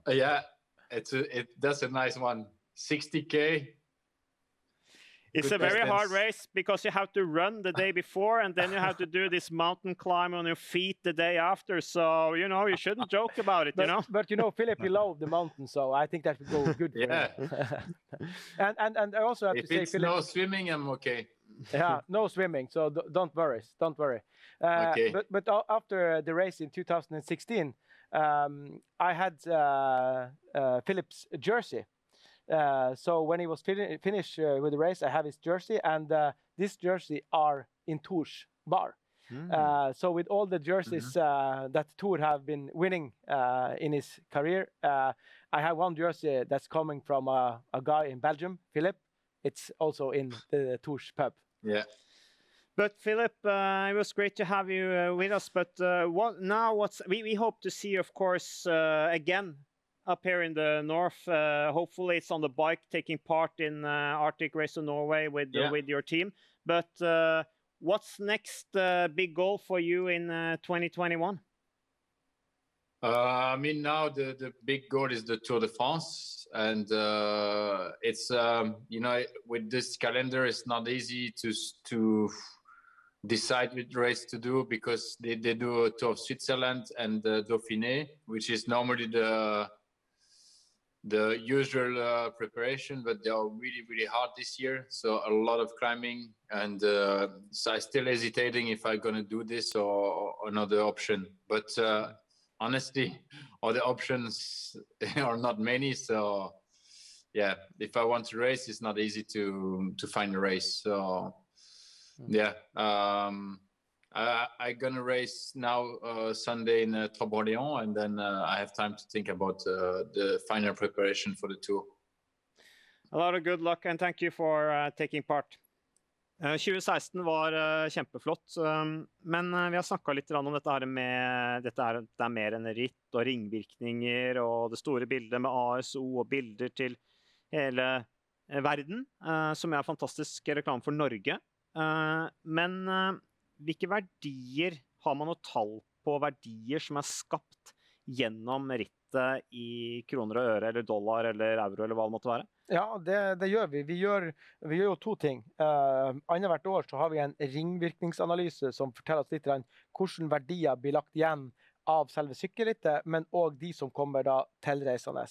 yeah, it's a, it. That's a nice one. 60k. It's Good a very hard race because you have to run the day before and then you have to do this mountain climb on your feet the day after. So, you know, you shouldn't joke about it, you know? but you know, Philip, you love the mountain, so I think that would go good for Yeah. and, and and I also have If to say, it's Philip, no swimming, I'm okay. Yeah, no swimming, so don't worry, don't worry. Uh, Okay. But but after the race in 2016, um, I had uh, uh, Philip's jersey. Uh, so when he was fin- finished uh, with the race, I have his jersey, and uh, this jersey are in Tours bar. Uh, so with all the jerseys uh, that Tour have been winning uh, in his career, uh, I have one jersey that's coming from a, a guy in Belgium, Philip. It's also in the Tours pub. Yeah. But Philip, uh, it was great to have you uh, with us. But uh, what now? What's we, we hope to see, you, of course, uh, again up here in the north. Uh, hopefully, it's on the bike, taking part in uh, Arctic Race of Norway with Yeah. with your team. But uh, what's next uh, big goal for you in uh, 2021? Uh, I mean, now the, the big goal is the Tour de France, and uh, it's um, you know with this calendar, it's not easy to to decide which race to do because they, they do a Tour of Switzerland and the Dauphiné, which is normally the the usual uh, preparation, but they are really really hard this year. So a lot of climbing, and uh, so I'm still hesitating if I'm gonna do this or, or another option. But uh, honestly, the options are not many. So yeah, if I want to race, it's not easy to to find a race. So yeah, um, I, I gonna race now uh, Sunday in uh, Trobriand, and then uh, I have time to think about uh, the final preparation for the tour. A lot of good luck and thank you for uh, taking part. Eh, 2016 var eh, kjempeflott, um, men eh, vi har snakka litt om dette her med dette er, det er mer enn ritt og ringvirkninger og det store bildet med ASO og bilder til hele eh, verden, eh, som er fantastisk reklame for Norge. Eh, men eh, hvilke verdier har man noe tall på verdier som er skapt gjennom rittet i kroner og øre eller dollar eller euro eller hva det måtte være? Ja, det, det gjør vi. Vi gjør, vi gjør jo to ting. Uh, Annethvert år så har vi en ringvirkningsanalyse som forteller oss litt hvordan verdier blir lagt igjen av selve sykkelrittet, men òg de som kommer da tilreisende.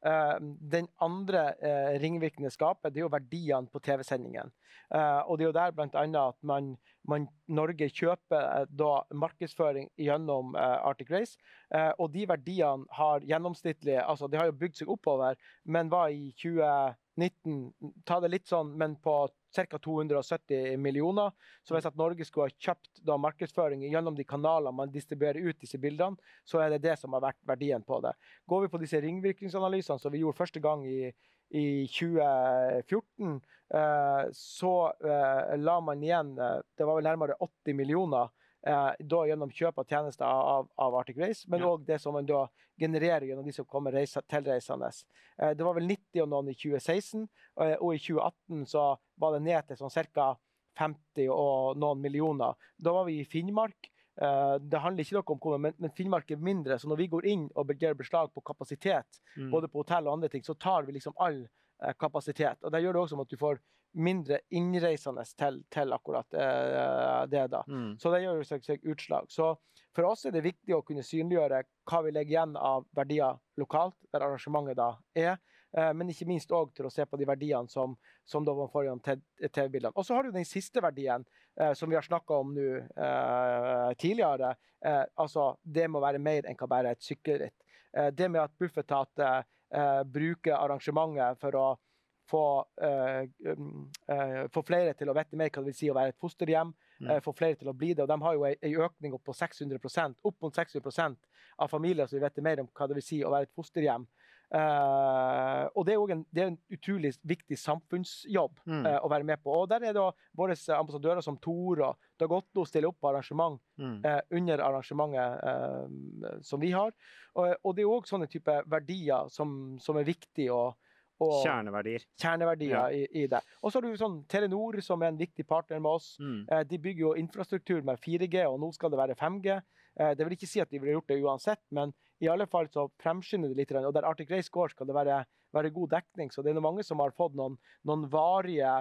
Uh, den andre uh, ringvirkningen det skaper, det er jo verdiene på TV-sendingen. Uh, og det er jo der bl.a. at man, man, Norge kjøper da markedsføring gjennom Arctic Race. og de verdiene har gjennomsnittlig altså De har jo bygd seg oppover, men var i 2019 Ta det litt sånn, men på ca. 270 millioner. Så hvis at Norge skulle ha kjøpt da markedsføring gjennom de kanalene man distribuerer ut disse bildene, så er det det som har vært verdien på det. Går vi på disse ringvirkningsanalysene som vi gjorde første gang i, i 2014, eh, så eh, la man igjen eh, Det var vel nærmere 80 millioner da gjennom kjøp av tjenester av, av Arctic Race, men òg det som man da genererer gjennom de som kommer reise, tilreisende. Eh, det var vel 90 og noen i 2016, eh, og i 2018 så var det ned til sånn ca. 50 og noen millioner. Da var vi i Finnmark. Eh, det handler ikke noe om hvor, men, Finnmark er mindre, så når vi går inn og gjør beslag på kapasitet, Mm. både på hotell og andre ting, så tar vi liksom all eh, kapasitet. Og Det gjør det også med at du får mindre innreisende til, til akkurat eh, det. da. Mm. Så det gjør seg, seg utslag. Så for oss er det viktig å kunne synliggjøre hva vi legger igjen av verdier lokalt, der arrangementet da er. Eh, Men ikke minst òg til å se på de verdiene som, som da man får gjennom TV-bildene. Og så har du den siste verdien, eh, som vi har snakka om nå eh, tidligere. Eh, altså, det må være mer enn hva bare et sykkelritt. Eh, det med at Bufetat eh, eh, bruker arrangementet for å få, eh, um, eh, få flere til å vite mer hva det vil si å være et fosterhjem, Mm. eh, få flere til å bli det. Og de har jo en økning opp på 600 opp mot 600% av familier som vil vite mer om hva det vil si å være et fosterhjem. Eh, og det er en, det er en utrolig viktig samfunnsjobb Mm. eh, å være med på. Og der er da våre ambassadører som Tora og Dag stiller opp på arrangement Mm. eh, under arrangementet eh, som vi har. Og, og det er òg sånne type verdier som, som er viktige å og Kjerneverdier. kjerneverdier Ja. i, i det. Og så har du sånn Telenor, som er en viktig partner med oss. Mm. Eh, de bygger jo infrastruktur med 4G, og nå skal det være 5G. Eh, det vil ikke si at de ville gjort det uansett, men i alle fall så fremskynder det litt. Og der Arctic Race går, skal det være, være god dekning. Så det er mange som har fått noen, noen varige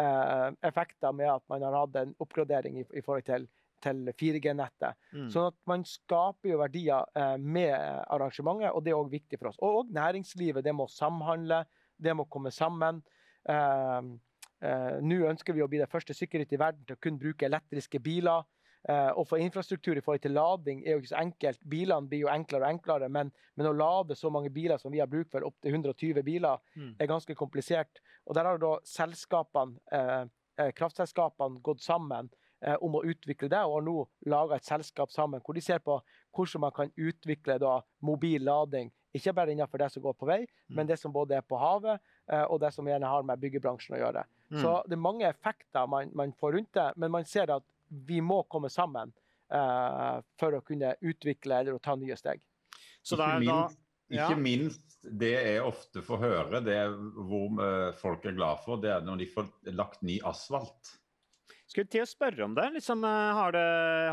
eh, effekter med at man har hatt en oppgradering i, i forhold til til 4G-nettet. Mm. Sånn at man skaper jo verdier eh, med arrangementet, og det er òg viktig for oss. Og, og næringslivet, det må samhandle, det må komme sammen. Eh, eh, Nå ønsker vi å bli det første sykkelrittet i verden til å kun bruke elektriske biler. Eh, få infrastruktur i forhold til lading er jo ikke så enkelt. Bilene blir jo enklere og enklere, men, men å lade så mange biler som vi har bruk for, opptil 120 biler, Mm. er ganske komplisert. Og der har da selskapene, eh, eh, kraftselskapene gått sammen om å utvikle det, og har nå laga et selskap sammen hvor de ser på hvordan man kan utvikle da mobil lading. Ikke bare innenfor det som går på vei, Mm. men det som både er på havet, og det som gjerne har med byggebransjen å gjøre. Mm. Så det er mange effekter man, man får rundt det, men man ser at vi må komme sammen uh, for å kunne utvikle eller å ta nye steg. Så ikke, det er da minst, ja. ikke minst det jeg ofte får høre, det er hvor eh, folk er glad for, det er når de får lagt ny asfalt. Skulle til å spørre om det. Liksom, eh, har det.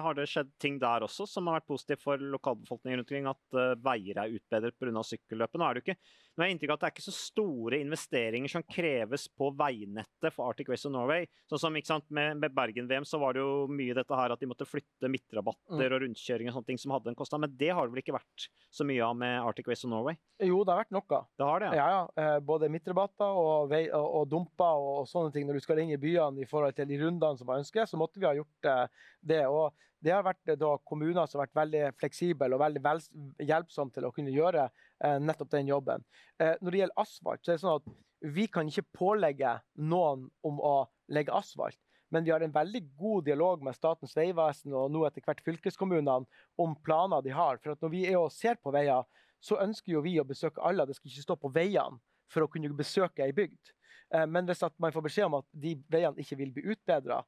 Har det skjedd ting der også som har vært positivt for lokalbefolkningen rundt omkring? At eh, veier er utbedret pga. sykkelløpet? Nå er det ikke nå er inntrykk av at det er ikke så store investeringer som kreves på veinettet for Arctic Race of Norway. Sånn som ikke sant, Med, med Bergen-VM så var det jo mye dette her at de måtte flytte midtrabatter Mm. og rundkjøring og sånne ting som hadde en kostnad. Men det har det vel ikke vært så mye av med Arctic Race of Norway? Jo, det har vært noe. Det har det, Ja, ja. ja. Både midtrabatter og, vei, og, og dumper og, og sånne ting. Når du skal inn i byene i forhold til de rundene som man ønsker, så måtte vi ha gjort eh, det. Og det har vært eh, da kommuner som har vært veldig fleksible og veldig vel, hjelpsomme til å kunne gjøre eh, nettopp den jobben. Når det gjelder asfalt, så er det sånn at vi kan ikke pålegge noen om å legge asfalt. Men vi har en veldig god dialog med Statens vegvesen og nå etter hvert fylkeskommunene om planer de har. For når vi er og ser på veier, så ønsker jo vi å besøke alle. Det skal ikke stå på veiene for å kunne besøke ei bygd. Men hvis man får beskjed om at de veiene ikke vil bli utbedra,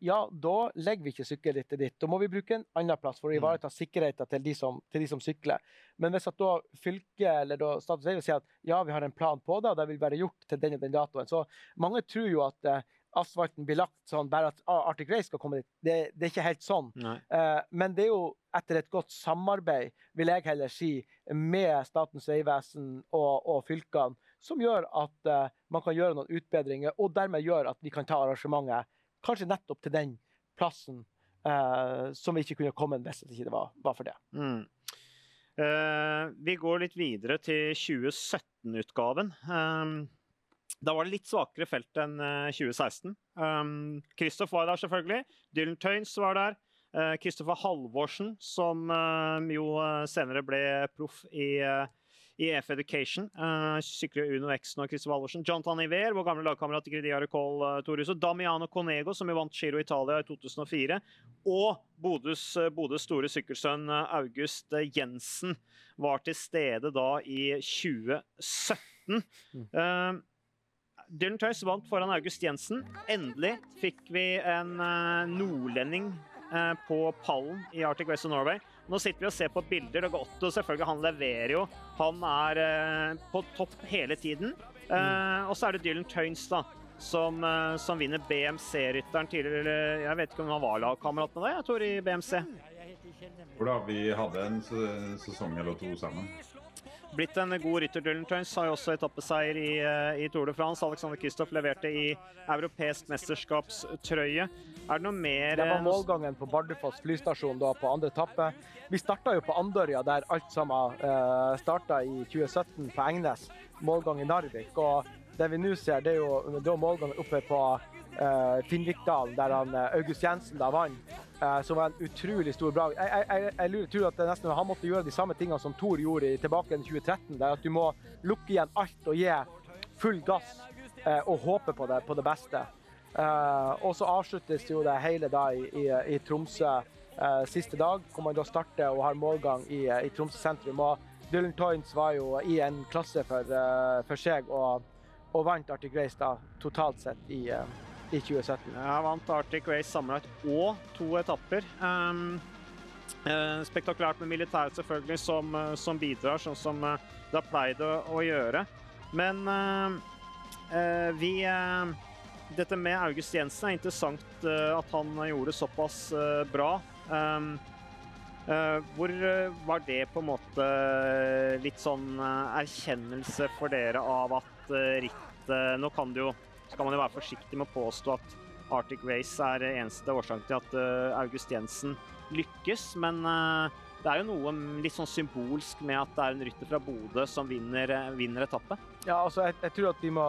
ja, da legger vi ikke sykkelrittet ditt. Da må vi bruke en annen plass for å ivareta sikkerheten til de som, til de som sykler. Men hvis at da fylket eller da Statens vegvesen sier at ja, vi har en plan på det, og det vil være gjort til den og den datoen, så mange tror jo at eh, asfalten blir lagt sånn bare at ah, Arctic Race skal komme dit. Det, det er ikke helt sånn. Eh, men det er jo etter et godt samarbeid, vil jeg heller si, med Statens vegvesen og, og fylkene, som gjør at eh, man kan gjøre noen utbedringer, og dermed gjør at vi kan ta arrangementet kanskje nettopp til den plassen eh, som vi ikke kunne kommet hvis det ikke var, var for det. Mm. Eh, vi går litt videre til 2017-utgaven. Um, da var det litt svakere felt enn eh, 2016. Um, Kristoff var der, selvfølgelig. Dylan Tøynes var der. Kristoffer Halvorsen, som eh, jo eh, senere ble proff i, eh, i EF Education. Uh, sykler Uno X og Kristoffer Valvorsen. Jonathan Iver, vår gamle lagkamerat i Gridia Recall, uh, Torus. Og Damiano Conego, som jo vant Giro Italia i 2004. Og Bodøs, Bodøs store sykkelsønn August Jensen var til stede da i 2017. Uh, Dylan Tøys vant foran August Jensen. Endelig fikk vi en nordlending på pallen i Arctic West of Norway. Nå sitter vi og ser på bilder. og Otto, selvfølgelig. Han leverer jo. Han er eh, på topp hele tiden. og så er det Dylan Tøynes, da. Som, som vinner BMC-rytteren tidligere. Jeg vet ikke om han var lagkamerat med deg, jeg tror, i BMC. Hvor da, Vi hadde en sesong eller to sammen blitt en god rytter. Dylan Tøynes har jo også etappeseier i, i, Tour de France. Alexander Kristoff leverte i europeisk mesterskapstrøye. Er det noe mer Det var målgangen på Bardufoss flystasjon da på andre etappe. Vi starta jo på Andørja, der alt sammen uh, starta i 2017 på Engnes. Målgang i Narvik. Og det vi nå ser, det er jo da målgangen oppe på Finnvikdalen, der han, uh, August Jensen da vant. Uh, som var en utrolig stor bragd. Jeg, jeg, jeg, tror at nesten, han måtte gjøre de samme tingene som Thor gjorde tilbake i 2013. der At du må lukke igjen alt og gi full gass og håpe på det, på det beste. Og så avsluttes jo det hele da i, i, i Tromsø siste dag, hvor man da starter og har målgang i, i Tromsø sentrum. Og Dylan Toynes var jo i en klasse for, for seg og, og vant Arctic Race da, totalt sett i i 2017. Jeg vant Arctic Race sammenlagt og to etapper. Um, uh, spektakulært med militæret selvfølgelig som, uh, som, bidrar, sånn som uh, det har pleid å, å gjøre. Men vi Dette med August Jensen er interessant at han gjorde det såpass bra. Um, hvor var det på en måte litt sånn erkjennelse for dere av at rittet Nå kan det jo skal man jo være forsiktig med å påstå at Arctic Race er eneste årsak til at uh, August Jensen lykkes. Men uh, det er jo noe litt sånn symbolsk med at det er en rytter fra Bodø som vinner, uh, vinner etappe. Ja, altså, jeg, jeg, tror at vi må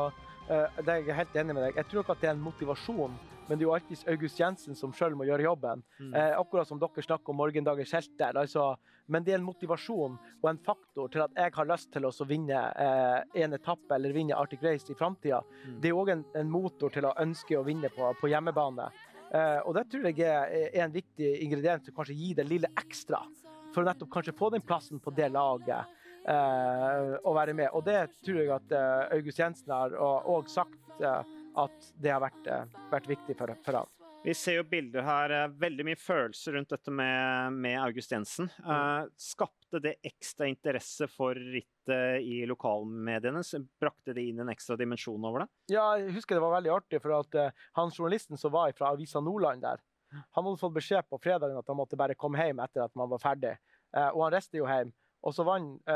det er Jeg helt enig med deg. Jeg tror ikke at det er en motivasjon men det er jo alltid August Jensen som sjøl må gjøre jobben. Mm. Eh, akkurat som dere snakker om morgendagens helter. Altså, men det er en motivasjon og en faktor til at jeg har lyst til å vinne eh, en etappe eller vinne Arctic Race i framtida. Mm. Det er òg en, en, motor til å ønske å vinne på, på hjemmebane. Eh, og det tror jeg er, er, en viktig ingrediens som kanskje gir det lille ekstra. For å nettopp kanskje få den plassen på det laget. Uh, å være med. Og det tror jeg at uh, August Jensen har òg sagt uh, at det har vært, vært viktig for, for ham. Vi ser jo bilder her, veldig mye følelser rundt dette med, med August Jensen. Uh, skapte det ekstra interesse for rittet i lokalmediene? Brakte det inn en ekstra dimensjon over det? Ja, jeg husker det var veldig artig, for at han journalisten som var fra Avisa Nordland der, han hadde fått beskjed på fredagen at han måtte bare komme hjem etter at man var ferdig. Og han reiste jo hjem. Og så vant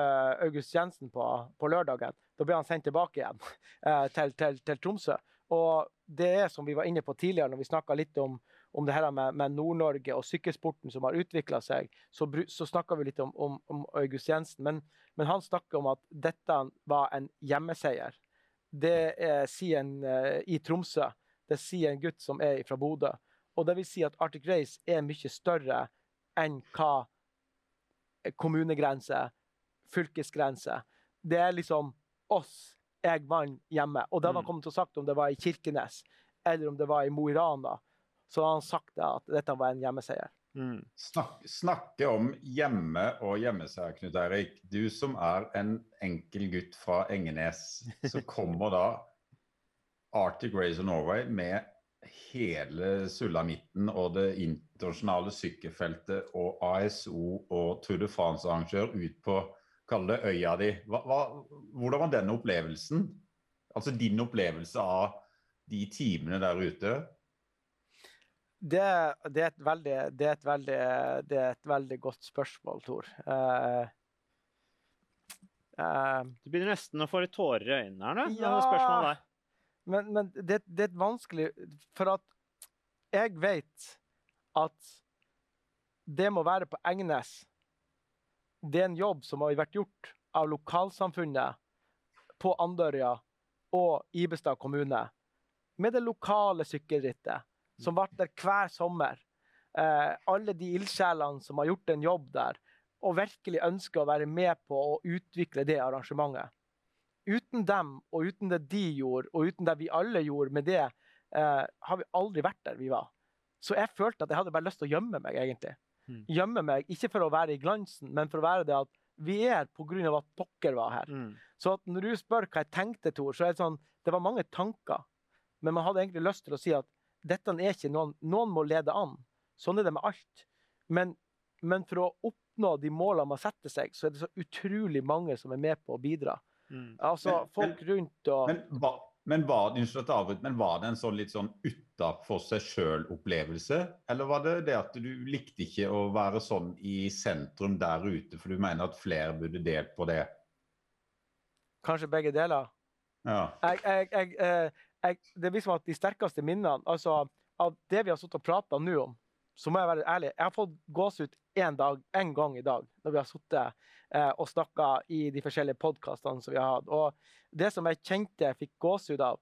August Jensen på, på, lørdagen. Da ble han sendt tilbake igjen til, til, til Tromsø. Og det er som vi var inne på tidligere, når vi snakka litt om, om, det her med, med Nord-Norge og sykkelsporten som har utvikla seg, så, så snakka vi litt om, om, om August Jensen. Men, men han snakker om at dette var en hjemmeseier. Det er, sier en uh, i Tromsø. Det sier en gutt som er fra Bodø. Og det vil si at Arctic Race er mye større enn hva kommunegrense, fylkesgrense Det er liksom oss jeg vant hjemme. Og det hadde han mm. kommet til å sagt om det var i Kirkenes eller om det var i Mo i Rana. Så hadde han sagt at dette var en hjemmeseier. Mm. Snak, snakke om hjemme og hjemmeseier, Knut Eirik. Du som er en enkel gutt fra Engenes, så kommer da Arctic Race of Norway med hele sulamitten og det internasjonale sykkelfeltet og ASO og Tour de France-arrangør ut på kall det øya di. Hva, hva, hvordan var den opplevelsen? Altså din opplevelse av de timene der ute? Det, det, er et veldig, det, er et veldig, det er et veldig godt spørsmål, Tor. Uh, uh, du begynner nesten å få litt tårer i øynene her nå. Ja, spørsmålet men, men det, det, er et vanskelig For at jeg vet at det må være på Engnes. Det er en jobb som har vært gjort av lokalsamfunnet på Andørja og Ibestad kommune med det lokale sykkelrittet som ble der hver sommer. Eh, alle de ildsjelene som har gjort en jobb der, og virkelig ønsker å være med på å utvikle det arrangementet. Uten dem, og uten det de gjorde, og uten det vi alle gjorde med det, eh, har vi aldri vært der vi var. Så jeg følte at jeg hadde bare lyst til å gjemme meg, egentlig. Mm. Gjemme meg, ikke for å være i glansen, men for å være det at vi er pga. at dere var her. Mm. Så når du spør hva jeg tenkte, Tor, så er det sånn Det var mange tanker. Men man hadde egentlig lyst til å si at dette er ikke noen Noen må lede an. Sånn er det med alt. Men, men for å oppnå de målene man setter seg, så er det så utrolig mange som er med på å bidra. Mm. Altså, men, folk rundt og men, men, var, men, var, det en sånn litt sånn utafor seg sjøl-opplevelse? Eller var det det at du likte ikke å være sånn i sentrum der ute, for du mener at flere burde delt på det? Kanskje begge deler. Ja. Jeg, jeg, jeg, eh, jeg, det blir som at de sterkeste minnene altså, av det vi har stått og prata nå om, så må jeg være ærlig. Jeg har fått gåsehud én en gang i dag når vi har sittet eh, og snakka i de forskjellige podkastene som vi har hatt. Og det som jeg kjente jeg fikk gåsehud av,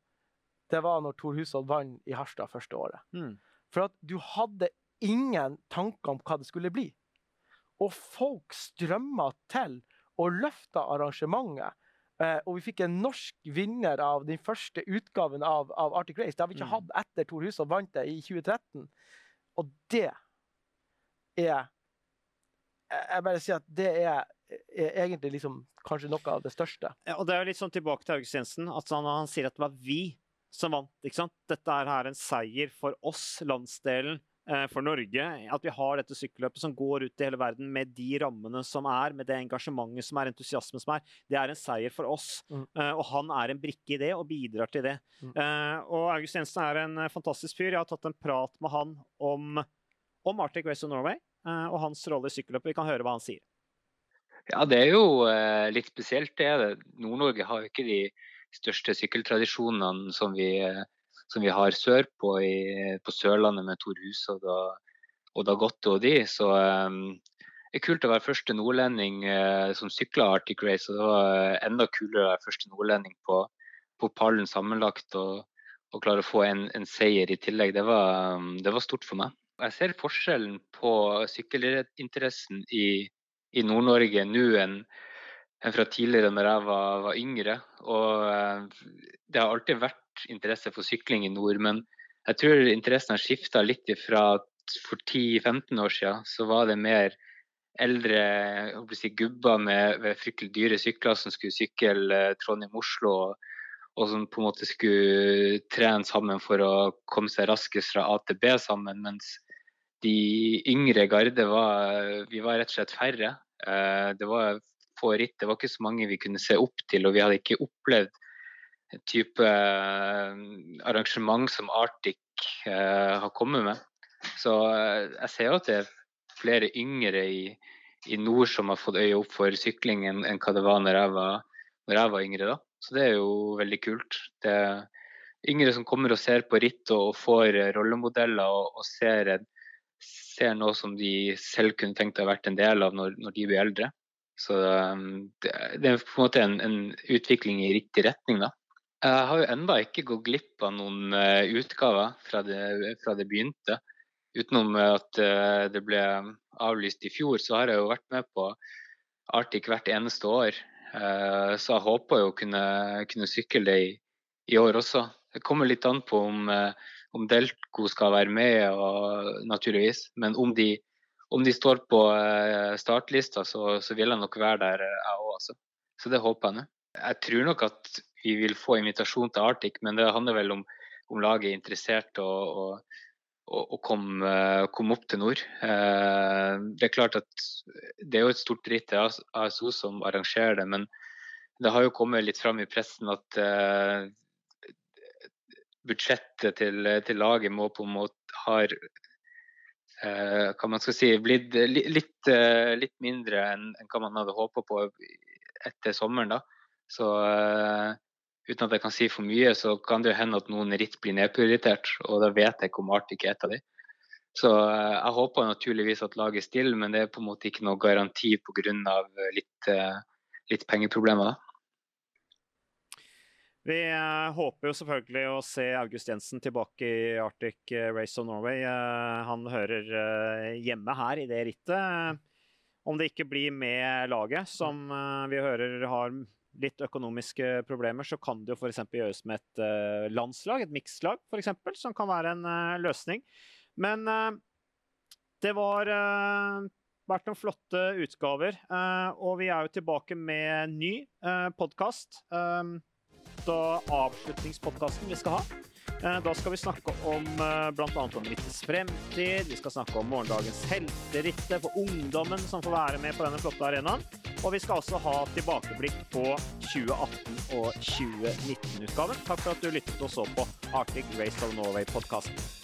det var når Tor Hushold vant i Harstad første året. Mm. For at du hadde ingen tanker om hva det skulle bli. Og folk strømma til og løfta arrangementet. Eh, og vi fikk en norsk vinner av den første utgaven av, av Arctic Race. Det har vi ikke mm. hatt etter Tor Hushold vant det i 2013. Og det er Jeg bare sier at det er, er egentlig liksom kanskje noe av det største. Ja, og det er jo litt sånn tilbake til August Jensen, at han, han sier at det var vi som vant. ikke sant? Dette er her en seier for oss, landsdelen. Eh, for Norge. At vi har dette sykkelløpet som går ut i hele verden med de rammene som er, med det engasjementet som er, entusiasmen som er. Det er en seier for oss. Mm. Eh, og han er en brikke i det og bidrar til det. Mm. Eh, og August Jensen er en fantastisk fyr. Jeg har tatt en prat med han om, om Arctic Race of Norway og hans rolle i sykkelløpet. Vi kan høre hva han sier. Ja, det er jo litt spesielt, det. Nord-Norge har jo ikke de største sykkeltradisjonene som vi som vi har sørpå på Sørlandet med Tor Hushovd og, og Dagotto og de. Så det er kult å være første nordlending som sykla Arctic Race. Og det var enda kulere å være første nordlending på, på pallen sammenlagt og, og, klare å få en, en seier i tillegg. Det var, um, det var, stort for meg. Jeg ser forskjellen på sykkelinteressen i, i Nord-Norge nå enn en fra tidligere når jeg var, var yngre. Og uh, det har alltid vært interesse for sykling i nord, men jeg tror interessen har skifta litt fra for 10-15 år siden så var det mer eldre si, gubber med, med, fryktelig dyre sykler som skulle sykle eh, Trondheim-Oslo, og, og, som på en måte skulle trene sammen for å komme seg raskest fra A til B sammen. Mens de yngre garde var Vi var rett og slett færre. Eh, det var få ritt, det var ikke så mange vi kunne se opp til, og vi hadde ikke opplevd type eh, arrangement som Arctic uh, har kommet med. Så jeg ser jo at det er flere yngre i, i, nord som har fått øye opp for sykling enn, enn hva det var når jeg var, når jeg var yngre. da. Så det er jo veldig kult. Det er yngre som kommer og ser på ritt og, og får rollemodeller og, og ser, ser, noe som de selv kunne tenkt å ha vært en del av når, når de blir eldre. Så um, det, det, er på en måte en, en utvikling i riktig retning, da. Jeg har jo ennå ikke gått glipp av noen uh, utgaver fra det, fra det, begynte. Utenom at uh, det ble avlyst i fjor, så har jeg jo vært med på Arctic hvert eneste år. Uh, så jeg håper jo å kunne, kunne sykle det i, i, år også. Det kommer litt an på om, om Delco skal være med, og, naturligvis. Men om de om de står på eh, startlista, så, så vil jeg nok være der, eh, jeg òg. Altså. Så det håper jeg nå. Jeg tror nok at vi vil få invitasjon til Arctic, men det handler vel om, om laget er interessert og, og, og, og komme kom opp til nord. Det er klart at det er jo et stort dritt til ASO som arrangerer det, men det har jo kommet litt fram i pressen at budsjettet til, til, laget må på en måte har eh, hva man skal si, blitt litt, eh, litt mindre enn, enn, hva man hadde håpa på etter sommeren. da. Så eh, uten at jeg kan si for mye, så kan det jo hende at noen ritt blir nedprioritert. Og da vet jeg om Arctic er et av de. Så eh, jeg håper naturligvis at laget stiller, men det er på en måte ikke noe garanti pga. litt, eh, litt pengeproblemer. da. Vi uh, håper jo selvfølgelig å se August Jensen tilbake i Arctic eh, Race of Norway. Uh, han hører hjemme her i det rittet. Om det ikke blir med laget, som vi hører har litt økonomiske problemer, så kan det jo f.eks. gjøres med et landslag, et mikslag f.eks., som kan være en løsning. Men det var vært noen flotte utgaver, og vi er jo tilbake med ny uh, podkast og avslutningspodkasten vi skal ha. Eh, da skal vi snakke om eh, bl.a. om rittets fremtid. Vi skal snakke om morgendagens helterittet for ungdommen som får være med på denne flotte arenaen. Og vi skal også ha tilbakeblikk på 2018- og 2019-utgaven. Takk for at du lyttet og så på Arctic Race of Norway-podkasten.